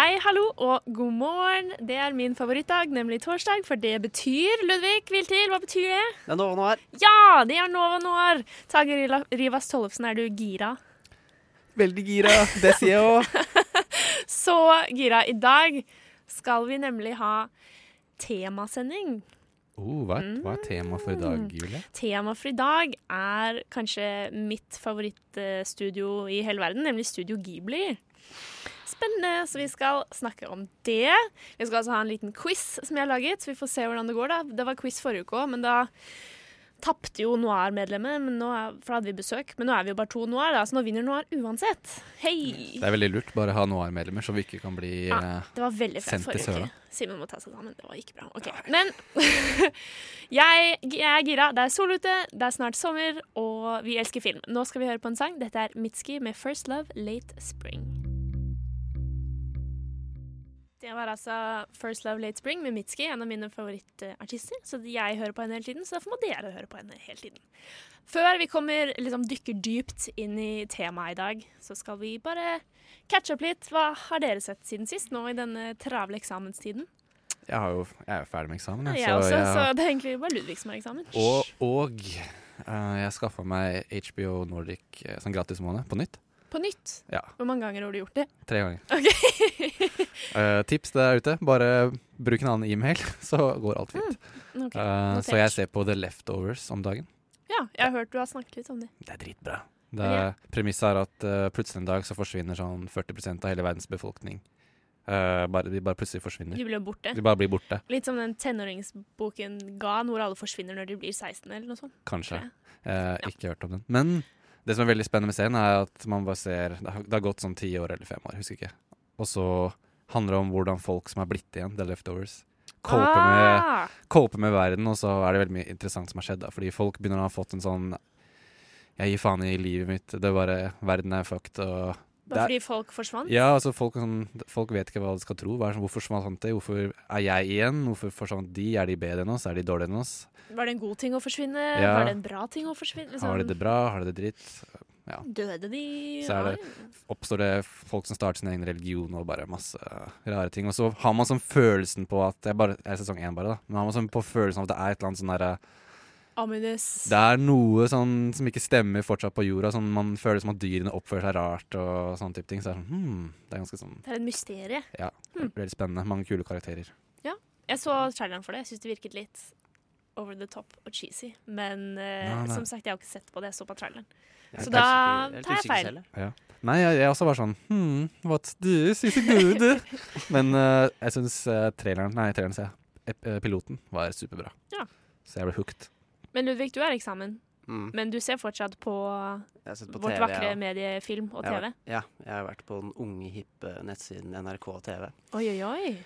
Hei, hallo og god morgen. Det er min favorittdag, nemlig torsdag, for det betyr Ludvig Viltil. Hva betyr det? Det er Nova Noir. Ja, det er Nova Noir. Tage Rivas Tollefsen, er du gira? Veldig gira. Det sier jeg òg. Så gira. I dag skal vi nemlig ha temasending. Oh, hva, er- hva er temaet for i dag, Julie? Tema for i dag er kanskje mitt favorittstudio i hele verden, nemlig Studio Ghibli. Spennende, så vi skal snakke om det. Vi skal altså ha en liten quiz som jeg har laget, så vi får se hvordan det går. da. Det var quiz forrige uke òg, men da tapte jo Noir-medlemmet, for da hadde vi besøk. Men nå er vi jo bare to Noir, da, så nå vinner Noir uansett. Hei! Det er veldig lurt bare ha Noir-medlemmer, så vi ikke kan bli Ja, eh, det var veldig sendt til søla. Simen må ta seg sammen. Det var ikke bra. Ok, Men jeg, jeg er gira. Det er sol ute, det er snart sommer, og vi elsker film. Nå skal vi høre på en sang. Dette er Mitski med 'First Love Late Spring'. Det var altså 'First Love Late Spring' med Mitski, en av mine favorittartister. Så jeg hører på henne hele tiden, så derfor må dere høre på henne hele tiden. Før vi kommer, liksom dykker dypt inn i temaet i dag, så skal vi bare catche opp litt. Hva har dere sett siden sist, nå i denne travle eksamenstiden? Jeg, har jo, jeg er jo ferdig med eksamen, jeg, jeg også, jeg- så det er egentlig bare Ludvig som har eksamen. Og, og uh, jeg skaffa meg HBO Nordic uh, som gratis måned på nytt. På nytt. Ja, Hvor mange ganger har du gjort det? tre ganger. Ok. uh, tips der ute, bare bruk en annen e-mail, så går alt fint. Mm. Okay. Uh, så jeg ser på The Leftovers om dagen. Ja, jeg har hørt du har snakket litt om det. Det er dritbra. Det ja. Premisset er at uh, plutselig en dag så forsvinner sånn 40% av hele verdens befolkning. Uh, bare, de bare plutselig forsvinner. De blir borte. De bare blir borte, Litt som den tenåringsboken Gan, hvor alle forsvinner når de blir 16 eller noe sånt. kanskje. tror Uh, ja. Ikke hørt om den. Men det som er veldig spennende med serien, er at man bare ser Det har, det har gått sånn ti år eller fem år, husker ikke. Og så handler det om hvordan folk som er blitt igjen, The Leftovers, cope med, Ah, med verden, og så er det veldig mye interessant som har skjedd. da Fordi folk begynner å ha fått en sånn Jeg gir faen i livet mitt. Det er bare Verden er fucked, og bare fordi folk forsvant? Ja, altså folk, sånn, folk vet ikke hva de skal tro. Sånn, hvorfor forsvant det? Hvorfor er jeg igjen? Hvorfor forsvant de? Er de bedre enn oss? Er de dårligere enn oss? Var det en god ting å forsvinne? Ja. Var det en bra ting å forsvinne? Liksom, Har de det bra? Har de det dritt? Døde de? Så det- Oppstår det folk som starter sin egen religion og bare masse rare ting. Og så har man sånn følelsen på at Det er, bare, det er sesong én, bare, da. Men har man sånn på følelsen av at det er et eller annet sånn derre Ominous. Det er noe sånn som ikke stemmer fortsatt på jorda. Sånn Man føler som at dyrene oppfører seg rart og sånne type ting. Så det er sånn hmm, Det er ganske sånn Det er et mysterium. Ja, Hmm. veldig spennende. Mange kule karakterer. Jeg så traileren for det. Jeg syns det virket litt over the top og cheesy. Men uh, Nei, nei. som sagt, jeg har ikke sett på det. Jeg så på traileren. Er Så da er tar jeg feil. Ja. Nei, jeg, jeg også var sånn hmm, What's this? Is good? Men uh, jeg syns uh, traileren Nei, traileren, ser jeg. Eh, Piloten var superbra. Ja. Så jeg ble hooked. Men Ludvig, du har eksamen. Mm. Men du ser fortsatt på, Jeg på vårt TV, vakre ja. mediefilm og Jeg har TV. vært- Ja, jeg har vært på den unge, hippe nettsiden NRK TV. Oi, oi, oi.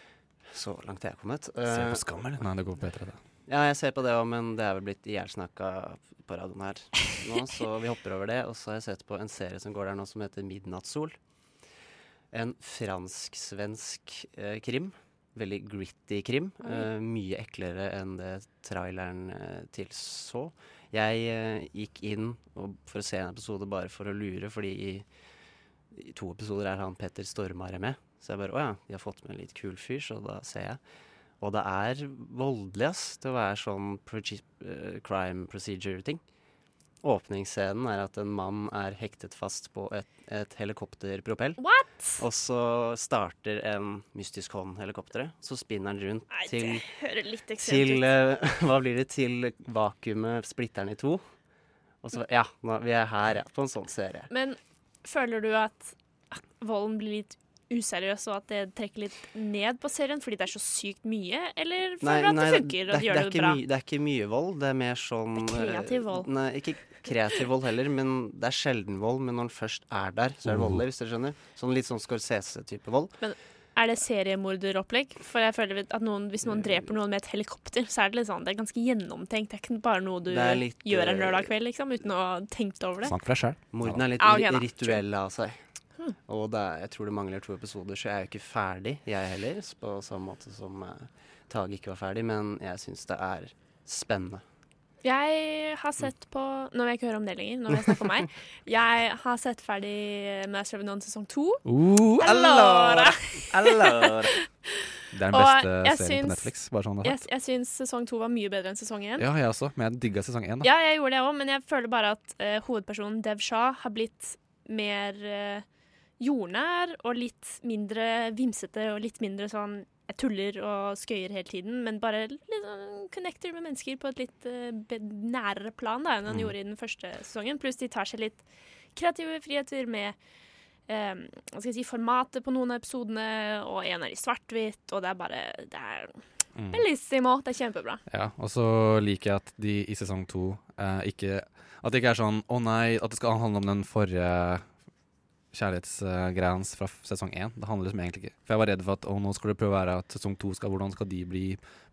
Så langt jeg har kommet. Se Eh, på Skam, eller? Nei, det går etter det. ja, jeg ser på det òg, men det er vel blitt ihjelsnakka på radioen her nå, så vi hopper over det. Og så har jeg sett på en serie som går der nå som heter Midnattssol. En fransk-svensk eh, krim. Veldig gritty krim. Eh, mye eklere enn det traileren uh, tilså. Jeg uh, gikk inn for å se en episode bare for å lure, fordi i, i to episoder er han Petter Stormare med. Så jeg bare Å ja, de har fått med en litt kul fyr, så da ser jeg. Og det er voldelig, ass, til å være sånn eh, crime procedure-ting. Åpningsscenen er at en mann er hektet fast på et, et helikopterpropell. What? Og så starter en mystisk hånd helikopteret. Så spinner den rundt Nei, til, det hører litt til ut. eh, Hva blir det? Til vakuumet splitter den i to. Og så Ja, nå, vi er her, ja. På en sånn serie. Men føler du at at volden blir litt useriøs, og at det trekker litt ned på serien fordi det er så sykt mye? Eller føler du at det funker, og det, gjør det, det bra? Mye, det er ikke mye vold. Det er mer sånn Det er kreativ eh, vold. Nei, ikke, kreativ vold heller, men det er sjelden vold. Men når den først er der, så er det voldelig, hvis dere skjønner. Sånn litt sånn Scorsese-type vold. Men Er det seriemorderopplegg? For jeg føler at noen, hvis noen dreper noen med et helikopter, så er det litt sånn, det er ganske gjennomtenkt. Det er ikke bare noe du litt, gjør en eh, lørdag kveld, liksom, uten å ha tenkt over det. Snakk for deg sjøl. Mordene er litt ah, okay, ri- rituelle av seg. Og det er, jeg tror det mangler to episoder, så jeg er jo ikke ferdig, jeg heller. På samme måte som uh, Tage ikke var ferdig, men jeg syns det er spennende. Jeg har sett på Nå vil jeg ikke høre om det lenger. Nå vil jeg snakke om meg. Jeg har sett ferdig Master of None sesong to. Uh, Allora. Allora. det er den beste serien syns- på Netflix. Bare sånn Jeg, jeg syns sesong to var mye bedre enn sesong én. Ja, jeg også, men jeg digga sesong én. Ja, jeg gjorde det òg, men jeg føler bare at uh, hovedpersonen Dev Shah har blitt mer uh, jordnær og litt mindre vimsete og litt mindre sånn jeg tuller og skøyer hele tiden, men bare sånn connecter med mennesker på et litt uh, nærere plan da, enn han Mm. gjorde i den første sesongen. Pluss de tar seg litt kreative friheter med um, hva skal jeg si, formatet på noen av episodene, og en er i svart-hvitt, og det er bare Det er Mm. bellissimo. Det er kjempebra. Ja, og så liker jeg at de i sesong to uh, ikke At det ikke er sånn å nei, at det skal handle om den forrige kjærlighetsgreia hans fra sesong én. Det handler liksom egentlig ikke For jeg var redd for at oh, nå skal det prøve å være at sesong to skal Hvordan skal de bli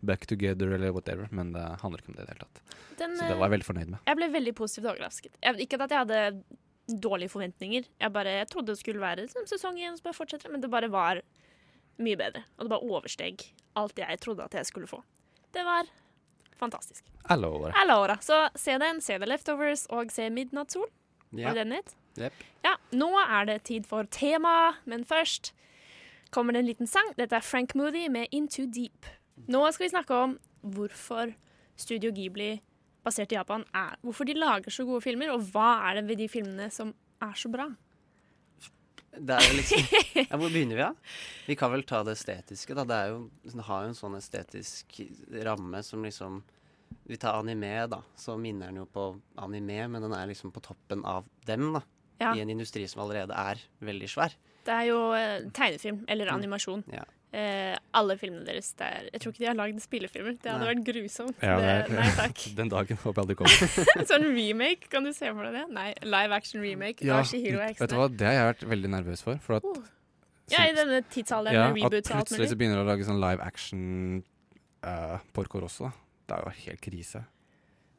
back together eller whatever, men det handler ikke om det i det hele tatt. Den, Så det var jeg veldig fornøyd med. Jeg ble veldig positivt overrasket. Jeg, ikke at jeg hadde dårlige forventninger. Jeg bare jeg trodde det skulle være som sesong én, som bare fortsetter, men det bare var mye bedre. Og det bare oversteg alt jeg trodde at jeg skulle få. Det var fantastisk. Alle åra. Så se den, se The Leftovers og se Midnattssol. Ja. Var det den het? Jepp. Ja, nå er det tid for tema, men først kommer det en liten sang. Dette er Frank Moody med Into Deep. Nå skal vi snakke om hvorfor Studio Ghibli, basert i Japan, er Hvorfor de lager så gode filmer, og hva er det ved de filmene som er så bra? Liksom ja, Hvor begynner vi, da? Vi kan vel ta det estetiske, da. Det jo, det har jo en sånn estetisk ramme som liksom Vi tar anime, da. Så minner den jo på anime, men den er liksom på toppen av dem, da. Ja. I en industri som allerede er veldig svær. Det er jo eh, tegnefilm, eller animasjon. Ja. Eh, alle filmene deres det er, Jeg tror ikke de har lagd spillefilmer. Det hadde Nei. vært grusomt. Ja, det, det- nei takk. Den dagen håper jeg aldri kommer. Sånn remake, kan du se for deg det? Nei, live action remake. Ja, er vet du hva, det har jeg vært veldig nervøs for. For at, Oh. Ja, i denne tidsalderen ja, med at reboots og alt plutselig så begynner de å lage sånn live action uh, Porco Rosso. Det er jo helt krise.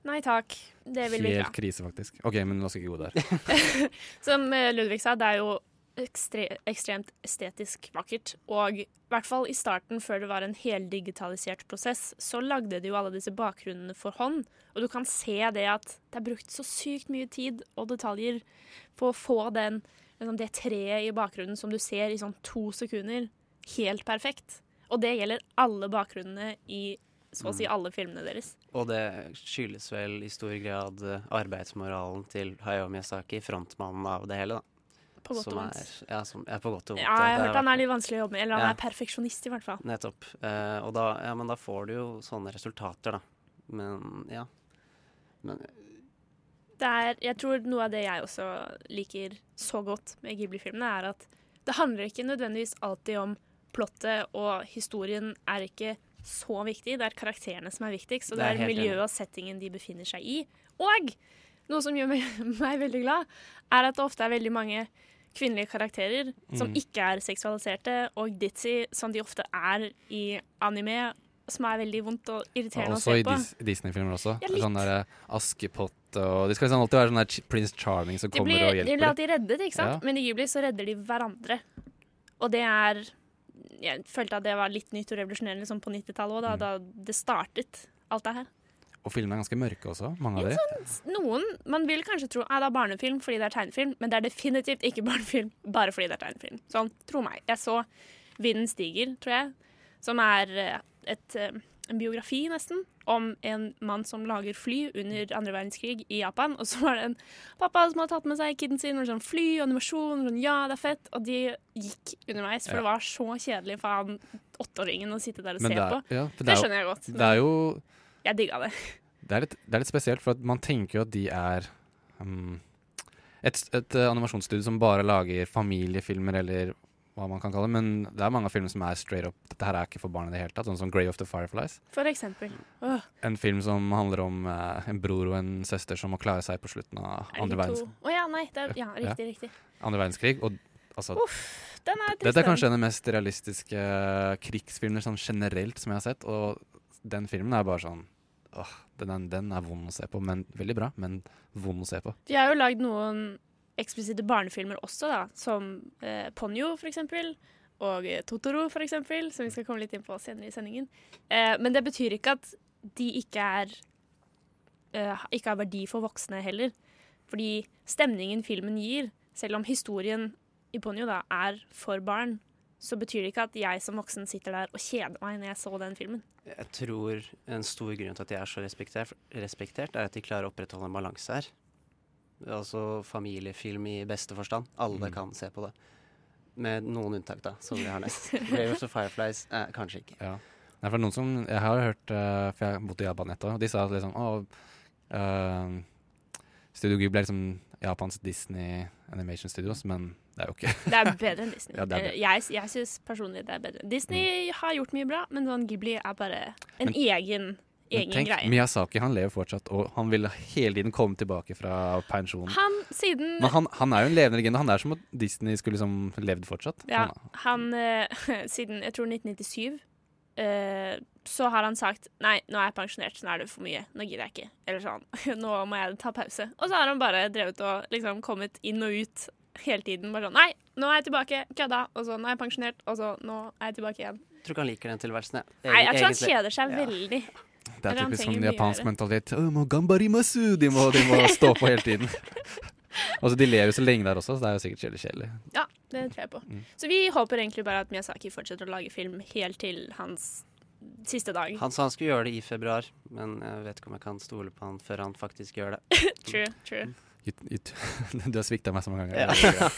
Nei takk, det vil vi ikke Helt krise, faktisk. OK, men la oss ikke gå der. Som eh, Ludvig sa, det er jo ekstre ekstremt estetisk vakkert. Og i hvert fall i starten, før det var en heldigitalisert prosess, så lagde de jo alle disse bakgrunnene for hånd. Og du kan se det at det er brukt så sykt mye tid og detaljer på å få den, liksom det treet i bakgrunnen som du ser i sånn to sekunder, helt perfekt. Og det gjelder alle bakgrunnene i så å si alle filmene deres. Og det skyldes vel i stor grad eh, arbeidsmoralen til Hayao Miyazaki, frontmannen av det hele, da. På godt som og vondt. ja, som ja, på godt og vondt. Ja, jeg har hørt han er litt vanskelig å jobbe med. Eller han Ja. er perfeksjonist, i hvert fall. Nettopp. Eh, og da, ja, men da får du jo sånne resultater, da. Men ja. Men Det er, jeg tror noe av det jeg også liker så godt med Ghibli-filmene, er at det handler ikke nødvendigvis alltid om plottet, og historien er ikke så viktig. Det er karakterene som er viktigst, og Det det er miljøet og settingen de befinner seg i. Og noe som gjør meg, meg veldig glad, er at det ofte er veldig mange kvinnelige karakterer som Mm. ikke er seksualiserte, og ditzy, som de ofte er i anime, som er veldig vondt og irriterende å Også se på. Også i Disney-filmer også. Ja, sånn der Askepott og De skal liksom alltid være sånn der Prince Charming som blir, kommer og hjelper. de blir alltid reddet, ikke sant? Ja. Men i Ghibli så redder de hverandre. Og det er Jeg følte at det var litt nytt og revolusjonerende liksom på 90-tallet òg, da, Mm. da det startet, alt det her. Og filmene er ganske mørke også, mange av dem. Sånn, Noen Man vil kanskje tro at det er barnefilm fordi det er tegnefilm, men det er definitivt ikke barnefilm bare fordi det er tegnefilm. Sånn, tro meg. Jeg så 'Vinden stiger', tror jeg, som er eh, et, eh, en biografi, nesten, om en mann som lager fly under andre verdenskrig i Japan. Og så var det en pappa som hadde tatt med seg kiden sin, og sånn fly og animasjon, og sånn, ja, det er fett. Og de gikk underveis, for Ja. det var så kjedelig for han åtteåringen å sitte der og Men se er, på. ja, Det det er, skjønner jeg godt. det er jo Jeg digga det. det er, litt, det er litt spesielt, for man tenker jo at de er um, et, et eh, animasjonsstudio som bare lager familiefilmer eller hva man kan kalle det. Men det er mange av filmene som er straight up Dette her er ikke for barn i det hele tatt. Sånn som 'Grey of the Fireflies. For eksempel. Oh. En film som handler om eh, en bror og en søster som må klare seg på slutten av andre, verdenskrig. verdens, to? Ja, nei. Det er, ja, riktig, riktig. andre verdenskrig. Og altså, Den er trist. dette er kanskje den mest realistiske eh, krigsfilmer sånn generelt som jeg har sett. Og den filmen er bare sånn Åh, den den er vond å se på. Men veldig bra, men vond å se på. De har jo lagd noen eksplisitte barnefilmer også, da. Som eh, Ponyo, eksempel. Og eh, Totoro, for eksempel. Som vi skal komme litt inn på senere i sendingen. Eh, men det betyr ikke at de ikke er eh, Ikke har verdi for voksne heller. Fordi stemningen filmen gir, selv om historien i Ponyo da er for barn, så betyr det ikke at jeg som voksen sitter der og kjeder meg når jeg så den filmen. Jeg tror en stor grunn til at de er så respektert, respektert er at de klarer å opprettholde en balanse her. Altså familiefilm i beste forstand. Alle Mm. kan se på det. Med noen unntak, da, som vi har nest. Grave of Fireflies eh, kanskje ikke. Ja. Nei, for noen som, jeg har hørt, uh, for jeg har bodd i Japan et år, og de sa at liksom, å, uh, Studio Ghibli er liksom Japans Disney Animation Studios, men det er jo ikke Det er bedre enn Disney. Ja, det er Eh, bedre. Jeg, jeg syns personlig det er bedre. Disney har gjort mye bra, men sånn Ghibli er bare en Men- egen, egen tenk, greie. Miyazaki han lever fortsatt, og han vil hele tiden komme tilbake fra pensjon. Han siden Men han, han er jo en levende legende. Han er som at Disney skulle liksom levd fortsatt. Ja, Han, eh, Siden jeg tror 1997 eh, så har han sagt Nei, nå er jeg pensjonert, nå er det for mye. Nå gidder jeg ikke. Eller sånn. Nå må jeg ta pause. Og så har han bare drevet og liksom kommet inn og ut hele tiden. Bare sånn Nei, nå er jeg tilbake. Kødda. Og så nå er jeg pensjonert. Og så nå er jeg tilbake igjen. Jeg tror ikke han liker den tilværelsen. jeg. Nei, jeg tror han kjeder seg Ja. veldig. Det er typisk sånn japansk mentalitet. «Å, må gambarimasu! De må, de må stå på hele tiden. og så De lever jo så lenge der også, så det er jo sikkert veldig kjedelig. Ja, det tror jeg på. Mm. Så vi håper egentlig bare at Miyazaki fortsetter å lage film helt til hans siste dag. Han sa han skulle gjøre det i februar, men jeg vet ikke om jeg kan stole på han før han faktisk gjør det. True, true. You, you, du har svikta meg så mange ganger. Ja.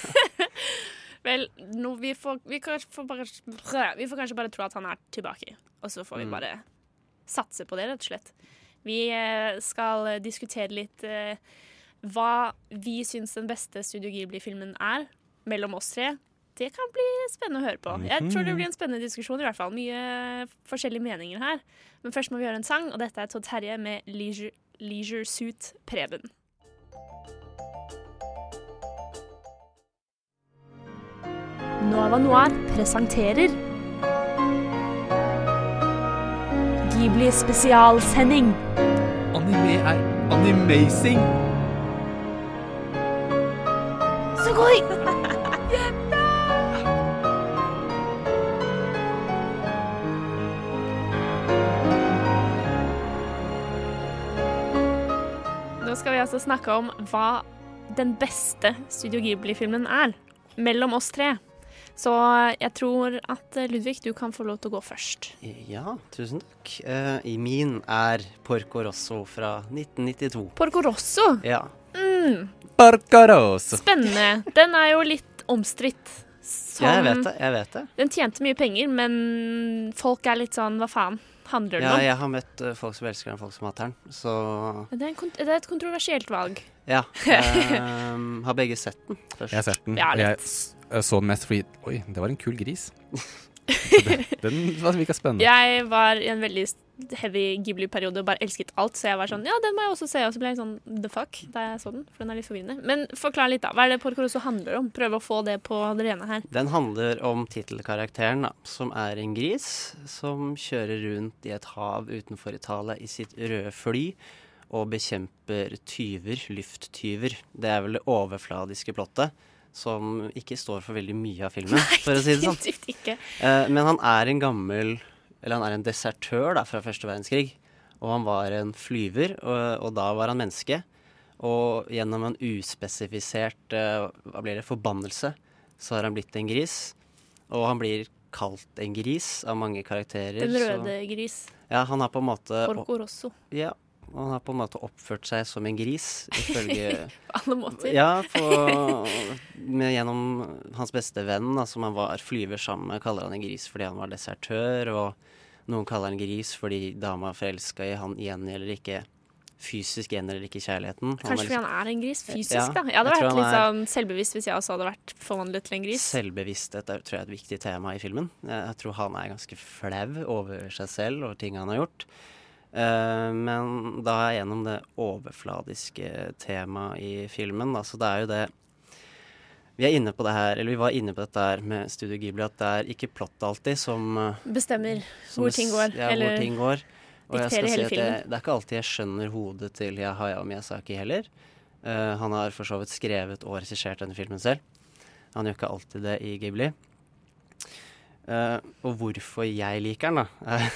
Vel, nå, vi, får, vi, får bare, vi får kanskje bare tro at han er tilbake. Og så får vi Mm. bare satse på det, rett og slett. Vi eh, skal eh, diskutere litt eh, hva vi syns den beste Studio Ghibli-filmen er, mellom oss tre. Det kan bli spennende å høre på. Jeg tror det blir en spennende diskusjon. i hvert fall. Mye forskjellige meninger her. Men først må vi høre en sang, og dette er Todd Terje med Leisure, Leisure Suit Preben. Nova Noir presenterer Ghibli spesialsending. Anime er animazing! Sugoi! Nå skal vi altså snakke om hva den beste Studio Ghibli-filmen er, mellom oss tre. Så jeg tror at eh, Ludvig, du kan få lov til å gå først. Ja, tusen takk. Uh, I min er Porco Rosso fra 1992. Porco Rosso. Ja. Mm, Rosso. spennende. Den er jo litt omstridt. Som- ja, jeg vet det. Jeg vet det. Den tjente mye penger, men folk er litt sånn hva faen handler det Ja, om? jeg har møtt uh, folk som elsker den, folk som hater den. Så Det, er en kont det er et kontroversielt valg. ja. ehm, har begge sett den først? Jeg har sett den. Ja, litt. jeg, jeg så den mest fordi Oi, det var en kul gris. den, den var- virka spennende. Jeg var i en veldig heavy Ghibli-periode og bare elsket alt, så jeg var sånn Ja, den må jeg også se. Og så ble jeg sånn the fuck da jeg så den, for den er litt forvirrende. Men forklar litt, da. Hva er det Porcoroso handler om? Prøve å få det på det rene her. Den handler om tittelkarakteren, da, som er en gris som kjører rundt i et hav utenfor Italia i sitt røde fly og bekjemper tyver, lufttyver. Det er vel det overfladiske plottet, som ikke står for veldig mye av filmen, for å si det sånn. Ikke. Uh, men han er en gammel Eller han er en desertør da, fra første verdenskrig. Og han var en flyver, og, og da var han menneske. Og gjennom en uspesifisert uh, hva blir det, forbannelse, så har han blitt en gris. Og han blir kalt en gris av mange karakterer. Den så- røde gris. Ja, han har på en måte Porco Rosso. ja, og han har på en måte oppført seg som en gris, ifølge På alle måter. ja, på, med, gjennom hans beste venn, da, som han var flyver sammen med, kaller han en gris fordi han var desertør, og noen kaller han gris fordi dama forelska i han igjen eller ikke fysisk gjengjeld ikke kjærligheten. Han Kanskje fordi liksom han er en gris fysisk, Ja, da. Jeg hadde jeg vært litt sånn selvbevisst hvis jeg også hadde vært forvandlet til en gris. Selvbevissthet er, tror jeg er et viktig tema i filmen. Jeg, jeg tror han er ganske flau over seg selv og ting han har gjort. Eh, men da er jeg gjennom det overfladiske temaet i filmen. Da. Så det er jo det Vi er inne på det her, eller vi var inne på dette her med Studio Ghibli, at det er ikke plott alltid som, eh, Bestemmer som hvor ting går. Ja, eller hvor ting går. Og jeg skal si at jeg, det er ikke alltid jeg skjønner hodet til Hayao Miyazaki heller. Uh, han har for så vidt skrevet og regissert denne filmen selv. Han gjør ikke alltid det i Ghibli. Uh, og hvorfor jeg liker den, da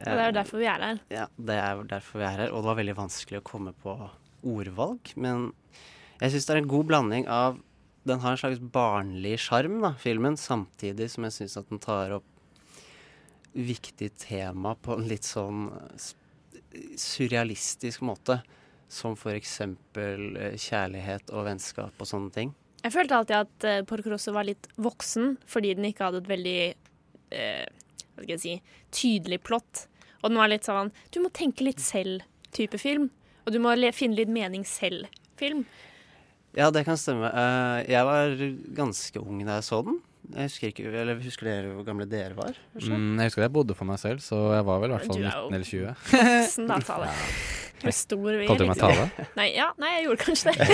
Ja, det er jo derfor vi er her. ja, det er derfor vi er her. Og det var veldig vanskelig å komme på ordvalg. Men jeg syns det er en god blanding av Den har en slags barnlig sjarm, da, filmen, samtidig som jeg syns at den tar opp viktig tema på en litt sånn surrealistisk måte. Som eksempel eh, kjærlighet og vennskap og sånne ting. Jeg følte alltid at uh, Porco Rosso var litt voksen, fordi den ikke hadde et veldig uh, hva skal jeg si, tydelig plott. Og den var litt sånn Du må tenke litt selv-type film. Og du må le finne litt mening selv-film. Ja, det kan stemme. Eh, jeg var ganske ung da jeg så den. Jeg husker ikke, eller Husker dere hvor gamle dere var? Mm, jeg husker jeg bodde for meg selv, så jeg var vel i hvert fall Du er jo 19 eller 20. Voksen, da, Tale. Du er stor. vi er Kalte du meg Tale? Nei, ja, nei, jeg gjorde kanskje det.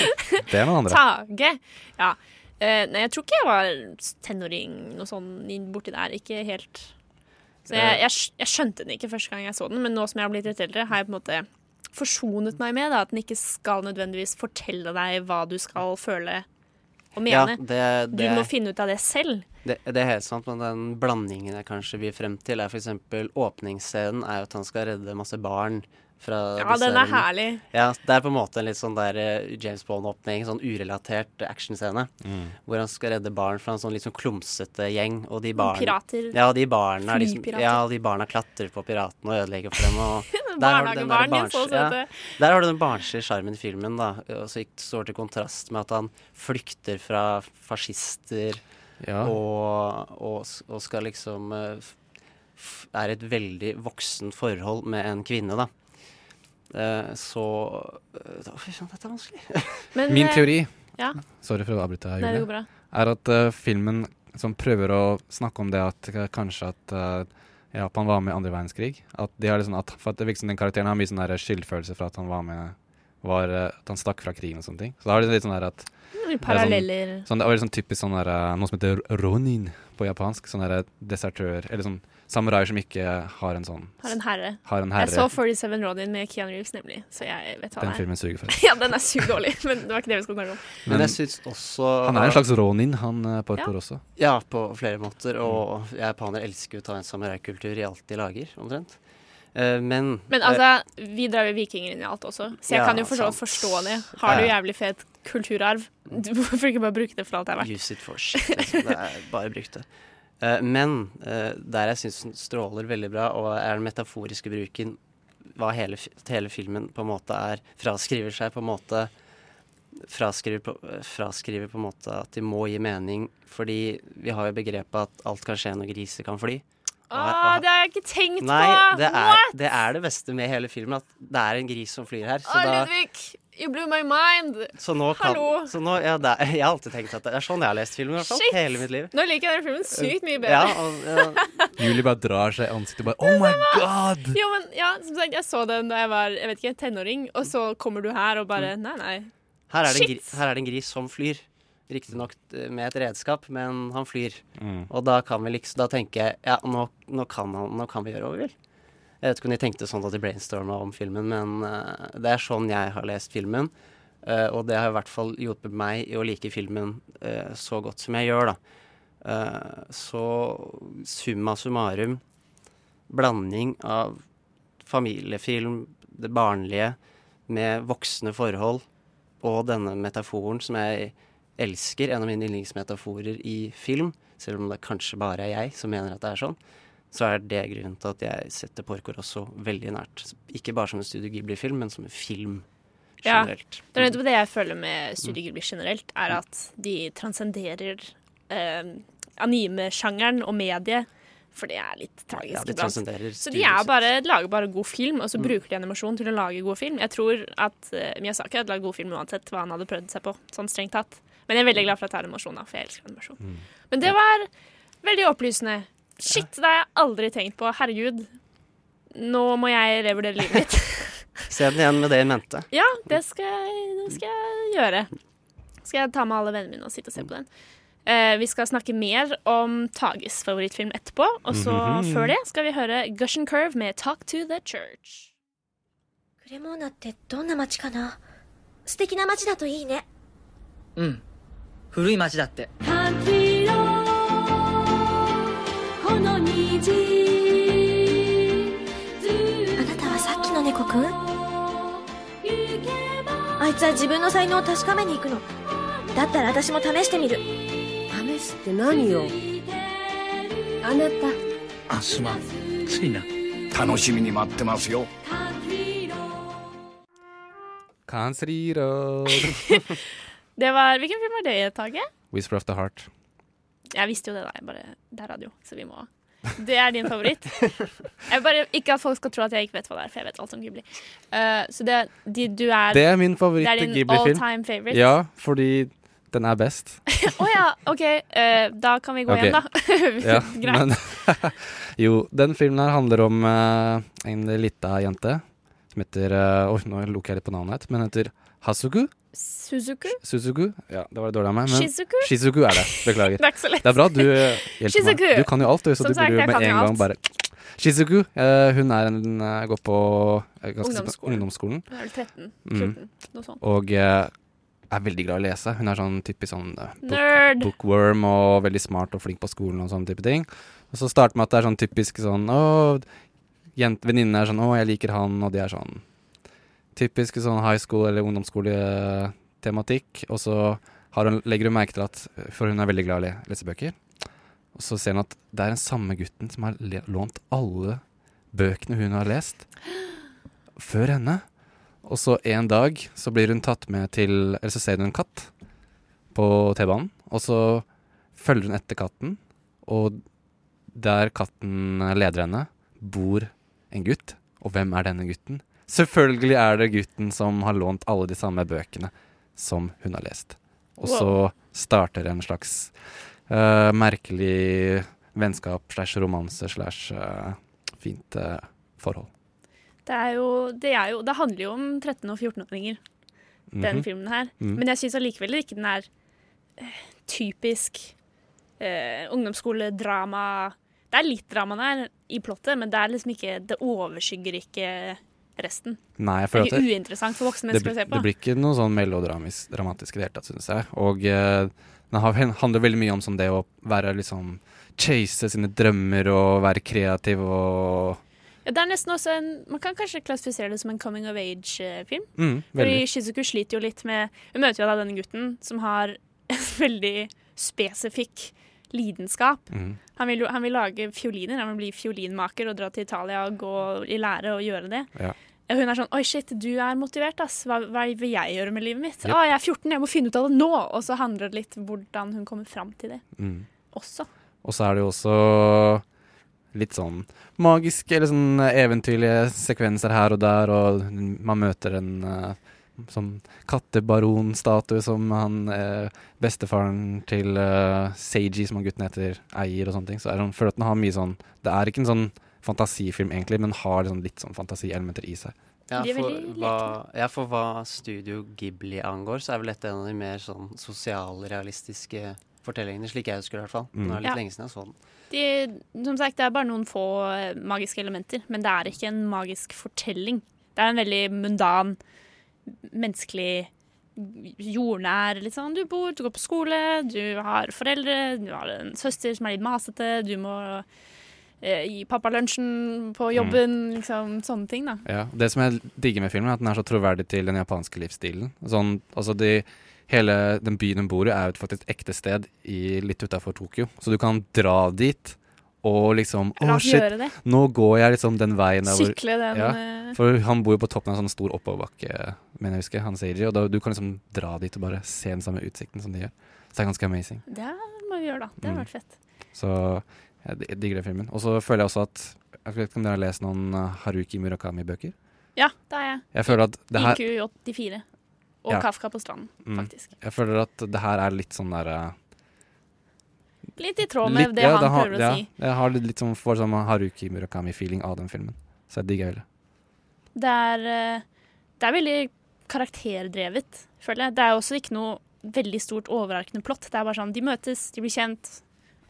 Det er noen andre. Tage. Ja. Eh, nei, jeg tror ikke jeg var tenåring noe sånn borti der. Ikke helt. Så jeg, jeg, jeg skjønte den ikke første gang jeg så den, men nå som jeg har blitt litt eldre, har jeg på en måte forsonet meg med da, at den ikke skal nødvendigvis fortelle deg hva du skal føle og Ja, mene. det, Du må finne ut av det selv. det, det er helt sant, men den blandingen jeg kanskje vil frem til, er f.eks. åpningsscenen er jo at han skal redde masse barn fra Ja, disse den er herlig. Ja, det er på en måte en litt sånn der eh, James Bond-åpning, sånn urelatert actionscene. Mm. Hvor han skal redde barn fra en sånn litt sånn klumsete gjeng, og de barna Pirater. Ja, de barna er liksom, ja, de barna klatrer på piratene og ødelegger for dem. Og der har du den der barns- ja, der har du den barnslige sjarmen i filmen, da. Og så står til kontrast med at han flykter fra fascister Ja. og, og, og skal liksom eh, Er i et veldig voksent forhold med en kvinne, da. Eh, så eh, da- Fy søren, dette er vanskelig. Men, Min eh, teori, Ja, sorry for å avbryte, det Julie, Nei, er at uh, filmen som prøver å snakke om det at eh, kanskje at uh, Japan var med i andre verdenskrig. At de har liksom, at, for at det virker som den karakteren har mye sånn skyldfølelse for at han var med var, eh, At han stakk fra krigen og sånne ting. Så da har de litt sånn der at Paralleller. sånn, Det er sånn typisk sånn der, eh, noe som heter ronin på japansk. Sånn derre desertør Eller sånn samuraier som ikke har en sånn Har en herre. Har en Jeg så 47 Ronin med Keanu Reeves, nemlig. Så jeg vet hva Den det er. filmen suger for. Ja, den er sykt dårlig, men det var ikke det vi skulle snakke om. Men, Men jeg syns også han er en slags ronin, han Parkour Ja. også. Ja, på flere måter. Og jeg japanere elsker jo å ta en samuraikultur i alt de lager, omtrent. Uh, men Men altså, vi drar jo vikinger inn i alt også, så jeg Ja, kan jo for så vidt forstå det. Har du jævlig fet kulturarv, du hvorfor ikke bare bruke det for alt det er verdt? Use it for shit. Liksom. Det er bare brukt det. Eh, men eh, der jeg syns den stråler veldig bra, og er den metaforiske bruken hva hele, hele filmen på en måte er Fraskriver seg på en måte fraskriver på, fraskriver på en måte at de må gi mening, fordi vi har jo begrepet at alt kan skje når griser kan fly. Åh, det har jeg ikke tenkt Nei, på! det er, What? det er det beste med hele filmen, at det er en gris som flyr her. Så, Å, da, you blew my mind! så nå kan Hallo. så nå, ja, det Jeg har alltid tenkt at det er sånn jeg har lest filmen, hvert fall. Shit. Hele mitt liv. Nå liker jeg den filmen sykt mye Ja, bedre. og, ja, Julie bare drar seg i ansiktet og bare Oh my god! Jo, men ja, som sagt, jeg så den da jeg var jeg vet ikke, tenåring, og så kommer du her og bare Nei, nei. her, er det en gris, her er det en gris som flyr. Riktignok eh, med et redskap, men han flyr. Mm. Og da kan vi liksom Da tenker jeg ja, nå, nå, kan, han, nå kan vi gjøre hva vi vil. Jeg vet ikke om de tenkte sånn da de brainstorma om filmen, men uh, det er sånn jeg har lest filmen. Uh, og det har i hvert fall hjulpet meg i å like filmen uh, så godt som jeg gjør, da. Så summa summarum blanding av familiefilm, det barnlige, med voksne forhold, og denne metaforen som jeg elsker, en av mine yndlingsmetaforer i film, selv om det kanskje bare er jeg som mener at det er sånn, så er det grunnen til at jeg setter Porco Rosso veldig nært. Ikke bare som en Studio Ghibli-film, men som en film Ja. generelt. Det er nettopp det jeg føler med Studio Ghibli generelt, er at de transcenderer eh, anime-sjangeren og mediet. For det er litt tragisk Ja, de Så de bare, lager bare god film, og så Mm. bruker de animasjon til å lage god film. Jeg tror at uh, Miyazaki hadde lagd god film uansett hva han hadde prøvd seg på. Sånn strengt tatt. Men jeg er veldig glad for at det er animasjon, da, for jeg elsker animasjon. Mm. Men det var veldig opplysende. Shit, det har jeg aldri tenkt på. Herregud. Nå må jeg revurdere livet mitt. Se den igjen med det i mente. Ja, det skal, jeg, det skal jeg gjøre. Skal jeg ta med alle vennene mine og sitte og se på den. Eh, vi skal snakke mer om Tages favorittfilm etterpå. Og så mm -hmm. før det skal vi høre Gushen Curve med 'Talk to the Church'. Cremona ってどんな街かな素敵な街だといいね。うん。古い街だって。さっきの猫くんあいつは自分の才能を確かめに行くのだったら私も試してみる試すって何よあなたあすまんついな楽しみに待ってますよ Country Road. Det var, hvilken film var det, Tage? Whisper of the Heart. Jeg visste jo det. Jeg bare, det er radio, så vi må Det er din favoritt. Jeg bare, ikke at folk skal tro at jeg ikke vet hva det er, for jeg vet alt om Ghibli. Uh, så det, de, du er Det er min det er din all time favorite? Ja, fordi den er best. Å ja, OK. Uh, da kan vi gå okay. hjem, da. Ja, Greit. men Jo, den filmen her handler om uh, en lita jente som heter Oi, nå lukker jeg litt på navnet, men heter Hasuku. Suzuku? Suzuku. Ja, det var det dårlig av meg. Men Shizuku? Shizuku er det. Beklager. Det er ikke så lett. Det er bra, du eh, hjelper Shizuku. meg. Du kan jo alt, du, så Som du burde jo med en gang bare Shizuku, eh, hun er en, eh, går på eh, Ungdomsskolen. ungdomsskolen. Hun er vel 13? Mm. Noe sånt. Og eh, er veldig glad i å lese. Hun er sånn typisk sånn eh, book, bookworm og veldig smart og flink på skolen og sånne type ting. Og så starter med at det er sånn typisk sånn Å, venninnene er sånn Å, jeg liker han, og de er sånn Typisk sånn high school- eller ungdomsskoletematikk. Og så hun, legger hun merke til at For hun er veldig glad i å lese bøker. Og så ser hun at det er den samme gutten som har lånt alle bøkene hun har lest før henne. Og så en dag så blir hun tatt med til Eller så ser hun en katt på T-banen, og så følger hun etter katten, og der katten leder henne, bor en gutt. Og hvem er denne gutten? Selvfølgelig er det gutten som har lånt alle de samme bøkene som hun har lest. Og så starter en slags uh, merkelig vennskap slash romanse slash eh, fint uh, forhold. Det, jo, det, jo, det handler jo om 13- og 14-åringer, den Mhm. filmen her. Mm. Men jeg syns allikevel ikke den er uh, typisk uh, ungdomsskoledrama. Det er litt drama der i plottet, men det liksom ikke Det overskygger ikke resten. Nei, Det er ikke det, uinteressant for voksne mennesker å se på. det blir ikke noe sånn melodramatisk i det hele tatt, syns jeg. Og eh, den handler veldig mye om sånn det å være liksom Chase sine drømmer og være kreativ og Ja, det er nesten også en Man kan kanskje klassifisere det som en coming of age-film. mm, Fordi Shizuku sliter jo litt med Hun møter jo da denne gutten som har en veldig spesifikk lidenskap. Mm. Han vil, han vil lage fioliner, han vil bli fiolinmaker og dra til Italia og gå i lære og gjøre det. Ja. Og hun er sånn Oi, shit, du er motivert, ass. Hva, hva vil jeg gjøre med livet mitt? Yep. Å, jeg er 14, jeg må finne ut av det nå! Og så handler det litt hvordan hun kommer fram til det Mm. også. Og så er det jo også litt sånn magiske eller sånn eventyrlige sekvenser her og der, og man møter en uh, sånn kattebaronstatue som han eh, bestefaren til eh, Seiji, som han gutten heter, eier og sånne ting. Så er sånn- føler at den har mye sånn Det er ikke en sånn fantasifilm egentlig, men har liksom litt sånn fantasielementer i seg. Ja, for hva, ja, for hva Studio Ghibli angår, så er vel dette en av de mer sånn sosialrealistiske fortellingene, slik jeg husker det i hvert fall. Mm. Nå er det litt Ja. lenge siden jeg så den. De, som sagt, det er bare noen få eh, magiske elementer, men det er ikke en magisk fortelling. Det er en veldig mundan, menneskelig, jordnær litt sånn. Du bor, du går på skole, du har foreldre, du har en søster som er litt masete, du må eh, gi pappa lunsjen på jobben, liksom sånne ting, da. Ja, Det som jeg digger med filmen, er at den er så troverdig til den japanske livsstilen. Sånn, altså de, hele den byen hun bor i, er jo faktisk et ekte sted i, litt utafor Tokyo. Så du kan dra dit og liksom Å, shit, nå går jeg liksom den veien der hvor Sykle den Ja, eh, For han bor jo på toppen av en sånn stor oppoverbakke, mener jeg husker, han Seiji, og da, du kan liksom dra dit og bare se den samme utsikten som de gjør. Så det er ganske amazing. Det må vi gjøre, da. Det har Mm. vært fett. Så Jeg di- digger den filmen. Og så føler jeg også at Jeg vet ikke om dere har lest noen uh, Haruki Murakami-bøker? Ja, det er jeg. Jeg føler at det her IQ 84. Og Ja. Kafka på stranden, Mm. faktisk. Jeg føler at det her er litt sånn derre Litt i tråd med litt- det ja, han prøver å si. Jeg har litt, sånn, får sånn Haruki Murakami-feeling av den filmen. Så jeg digger veldig. Det er, eh, det er veldig karakterdrevet, føler jeg. Det er også ikke noe veldig stort overarkende plott. Det er bare sånn, de møtes, de blir kjent.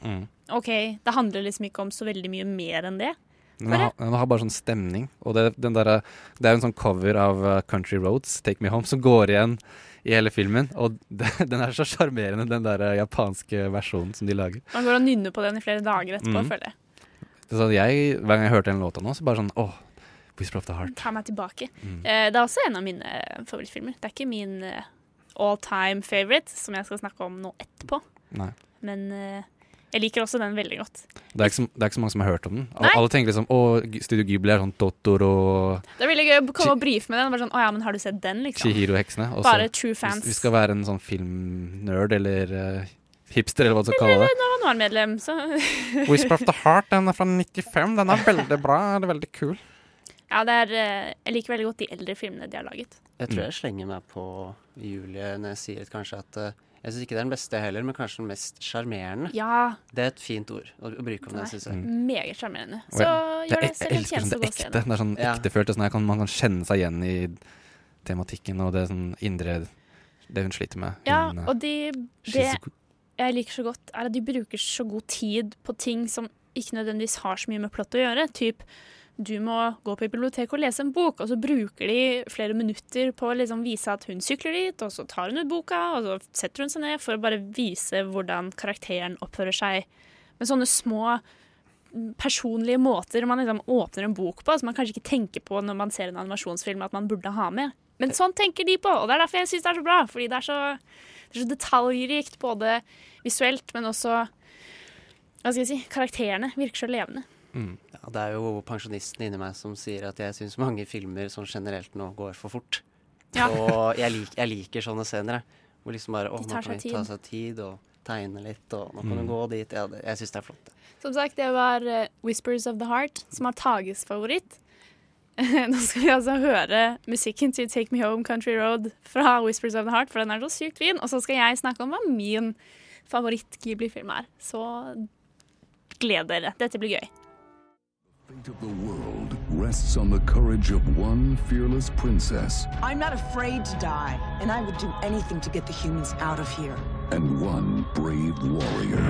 Mm. OK, det handler liksom ikke om så veldig mye mer enn det. Den har, den har bare sånn stemning. Og det, den derre- det er jo en sånn cover av uh, Country Roads, Take Me Home, som går igjen i hele filmen. Og den er så sjarmerende, den der uh, japanske versjonen som de lager. Man går og nynner på den i flere dager etterpå, mm. føler jeg. Det sånn, jeg, hver gang jeg hørte den låta nå, så bare sånn åh, Whisper of the Heart. Ta meg tilbake. Mm. Eh, det er også en av mine favorittfilmer. Det er ikke min eh, all time favorite, som jeg skal snakke om nå etterpå. Nei. Men eh, jeg liker også den veldig godt. Det er, ikke så, det er ikke så mange som har hørt om den. Nei. alle tenker liksom å, Studio Ghibli er sånn Totoro og Det er veldig gøy å komme og brife med den. Bare sånn, å ja, men har du sett den, liksom? Chihiro-heksene. Bare true hvis- fans. Vi skal være en sånn filmnerd eller uh, hipster, eller hva du skal kalle det. Januar-medlem, så Whisper of the Heart, den er fra 95. Den er veldig bra. Den er veldig kul. Ja, det er eh, Jeg liker veldig godt de eldre filmene de har laget. Jeg tror Mm. jeg slenger meg på Julie når jeg sier kanskje at eh, Jeg syns ikke det er den beste heller, men kanskje den mest sjarmerende. Ja. Det er et fint ord å, bruke om det, syns jeg. Meget sjarmerende. Så jeg- gjør det selv en tjeneste det å gå og se ekte. den. Det er sånn Ja. ektefølt. Sånn, jeg kan, man kan kjenne seg igjen i tematikken og det sånn indre Det hun sliter med. Ja, Hun, eh, og de Det jeg liker så godt, er at de bruker så god tid på ting som ikke nødvendigvis har så mye med plott å gjøre. Typ, du må gå på biblioteket og lese en bok, og så bruker de flere minutter på å liksom vise at hun sykler dit, og så tar hun ut boka, og så setter hun seg ned for å bare vise hvordan karakteren oppfører seg med sånne små mm, personlige måter man liksom åpner en bok på, som man kanskje ikke tenker på når man ser en animasjonsfilm at man burde ha med. Men sånn tenker de på, og det er derfor jeg syns det er så bra. Fordi det er så, det er så detaljrikt, både visuelt, men også hva skal jeg si, karakterene virker så levende. Mm. Ja, det er jo pensjonisten inni meg som sier at jeg syns mange filmer sånn generelt nå går for fort. Ja. Og jeg, lik, jeg liker sånne scener. Hvor liksom bare Å, nå kan vi ta seg tid og tegne litt, og nå kan Mm. du gå dit. Ja, det, jeg syns det er flott. Som sagt, det var uh, 'Whispers of the Heart', som er Tages favoritt. Nå skal vi altså høre musikken til 'Take Me Home Country Road' fra 'Whispers of the Heart', for den er så sykt fin. Og så skal jeg snakke om hva min favoritt-Ghibli-film er. Så gled dere. Dette blir gøy. Fate of the world rests on the courage of one fearless princess I'm not afraid to die, and I would do anything to get the humans out of here. and one brave warrior.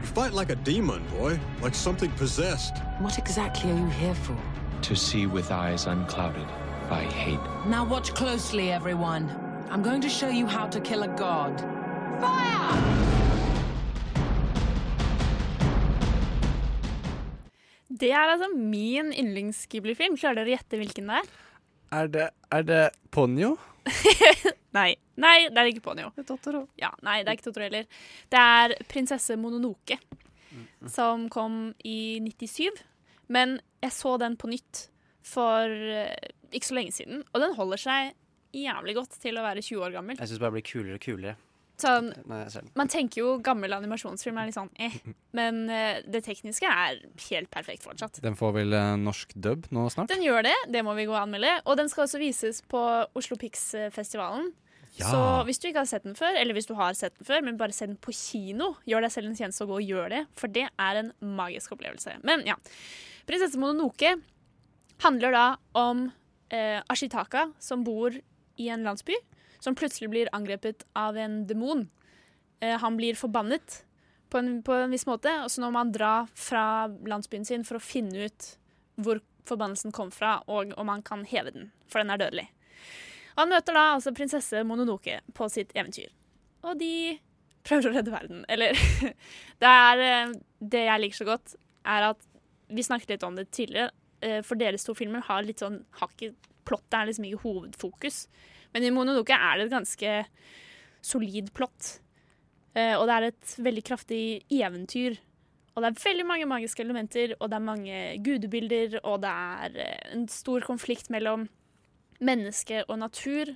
You fight like a demon, boy. Like something possessed. What exactly are you here for? To see with eyes unclouded by hate. Now watch closely, everyone. I'm going to show you how to kill a god. Det er altså min yndlings-Ghibli-film. Klarer dere å gjette hvilken det er? Er det, er det Ponyo? Nei. Nei, det er ikke Ponyo. Det er Totoro. Ja, nei, det er ikke Totoro heller. Det er Prinsesse Mononoke, som kom i 97. Men jeg så den på nytt for eh, ikke så lenge siden, og den holder seg jævlig godt til å være 20 år gammel. Jeg syns bare det blir kulere og kulere. Sånn, man tenker jo gammel animasjonsfilm er litt sånn eh, men eh, det tekniske er helt perfekt fortsatt. Den får vel eh, norsk dub nå snart? Den gjør det, det må vi gå og anmelde. Og den skal også vises på Oslo Pix-festivalen. Ja. Så hvis du ikke har sett den før, eller hvis du har sett den før, men bare se den på kino, gjør deg selv en tjeneste og gå og gjør det, for det er en magisk opplevelse. Men ja. Prinsesse Mononoke handler da om eh, Ashitaka som bor i en landsby, som plutselig blir angrepet av en demon. Eh, han blir forbannet på en, på en viss måte, og så nå må han dra fra landsbyen sin for å finne ut hvor forbannelsen kom fra, og om han kan heve den, for den er dødelig. Han møter da altså prinsesse Mononoke på sitt eventyr, og de prøver å redde verden. Eller det er eh, Det jeg liker så godt, er at vi snakket litt om det tidligere. eh, For deres to filmer har litt sånn hakket Plottet er liksom ikke hovedfokus. Men i Mononoke er det et ganske solid plott. Eh, og det er et veldig kraftig eventyr. Og det er veldig mange magiske elementer, og det er mange gudebilder, og det er eh, en stor konflikt mellom menneske og natur.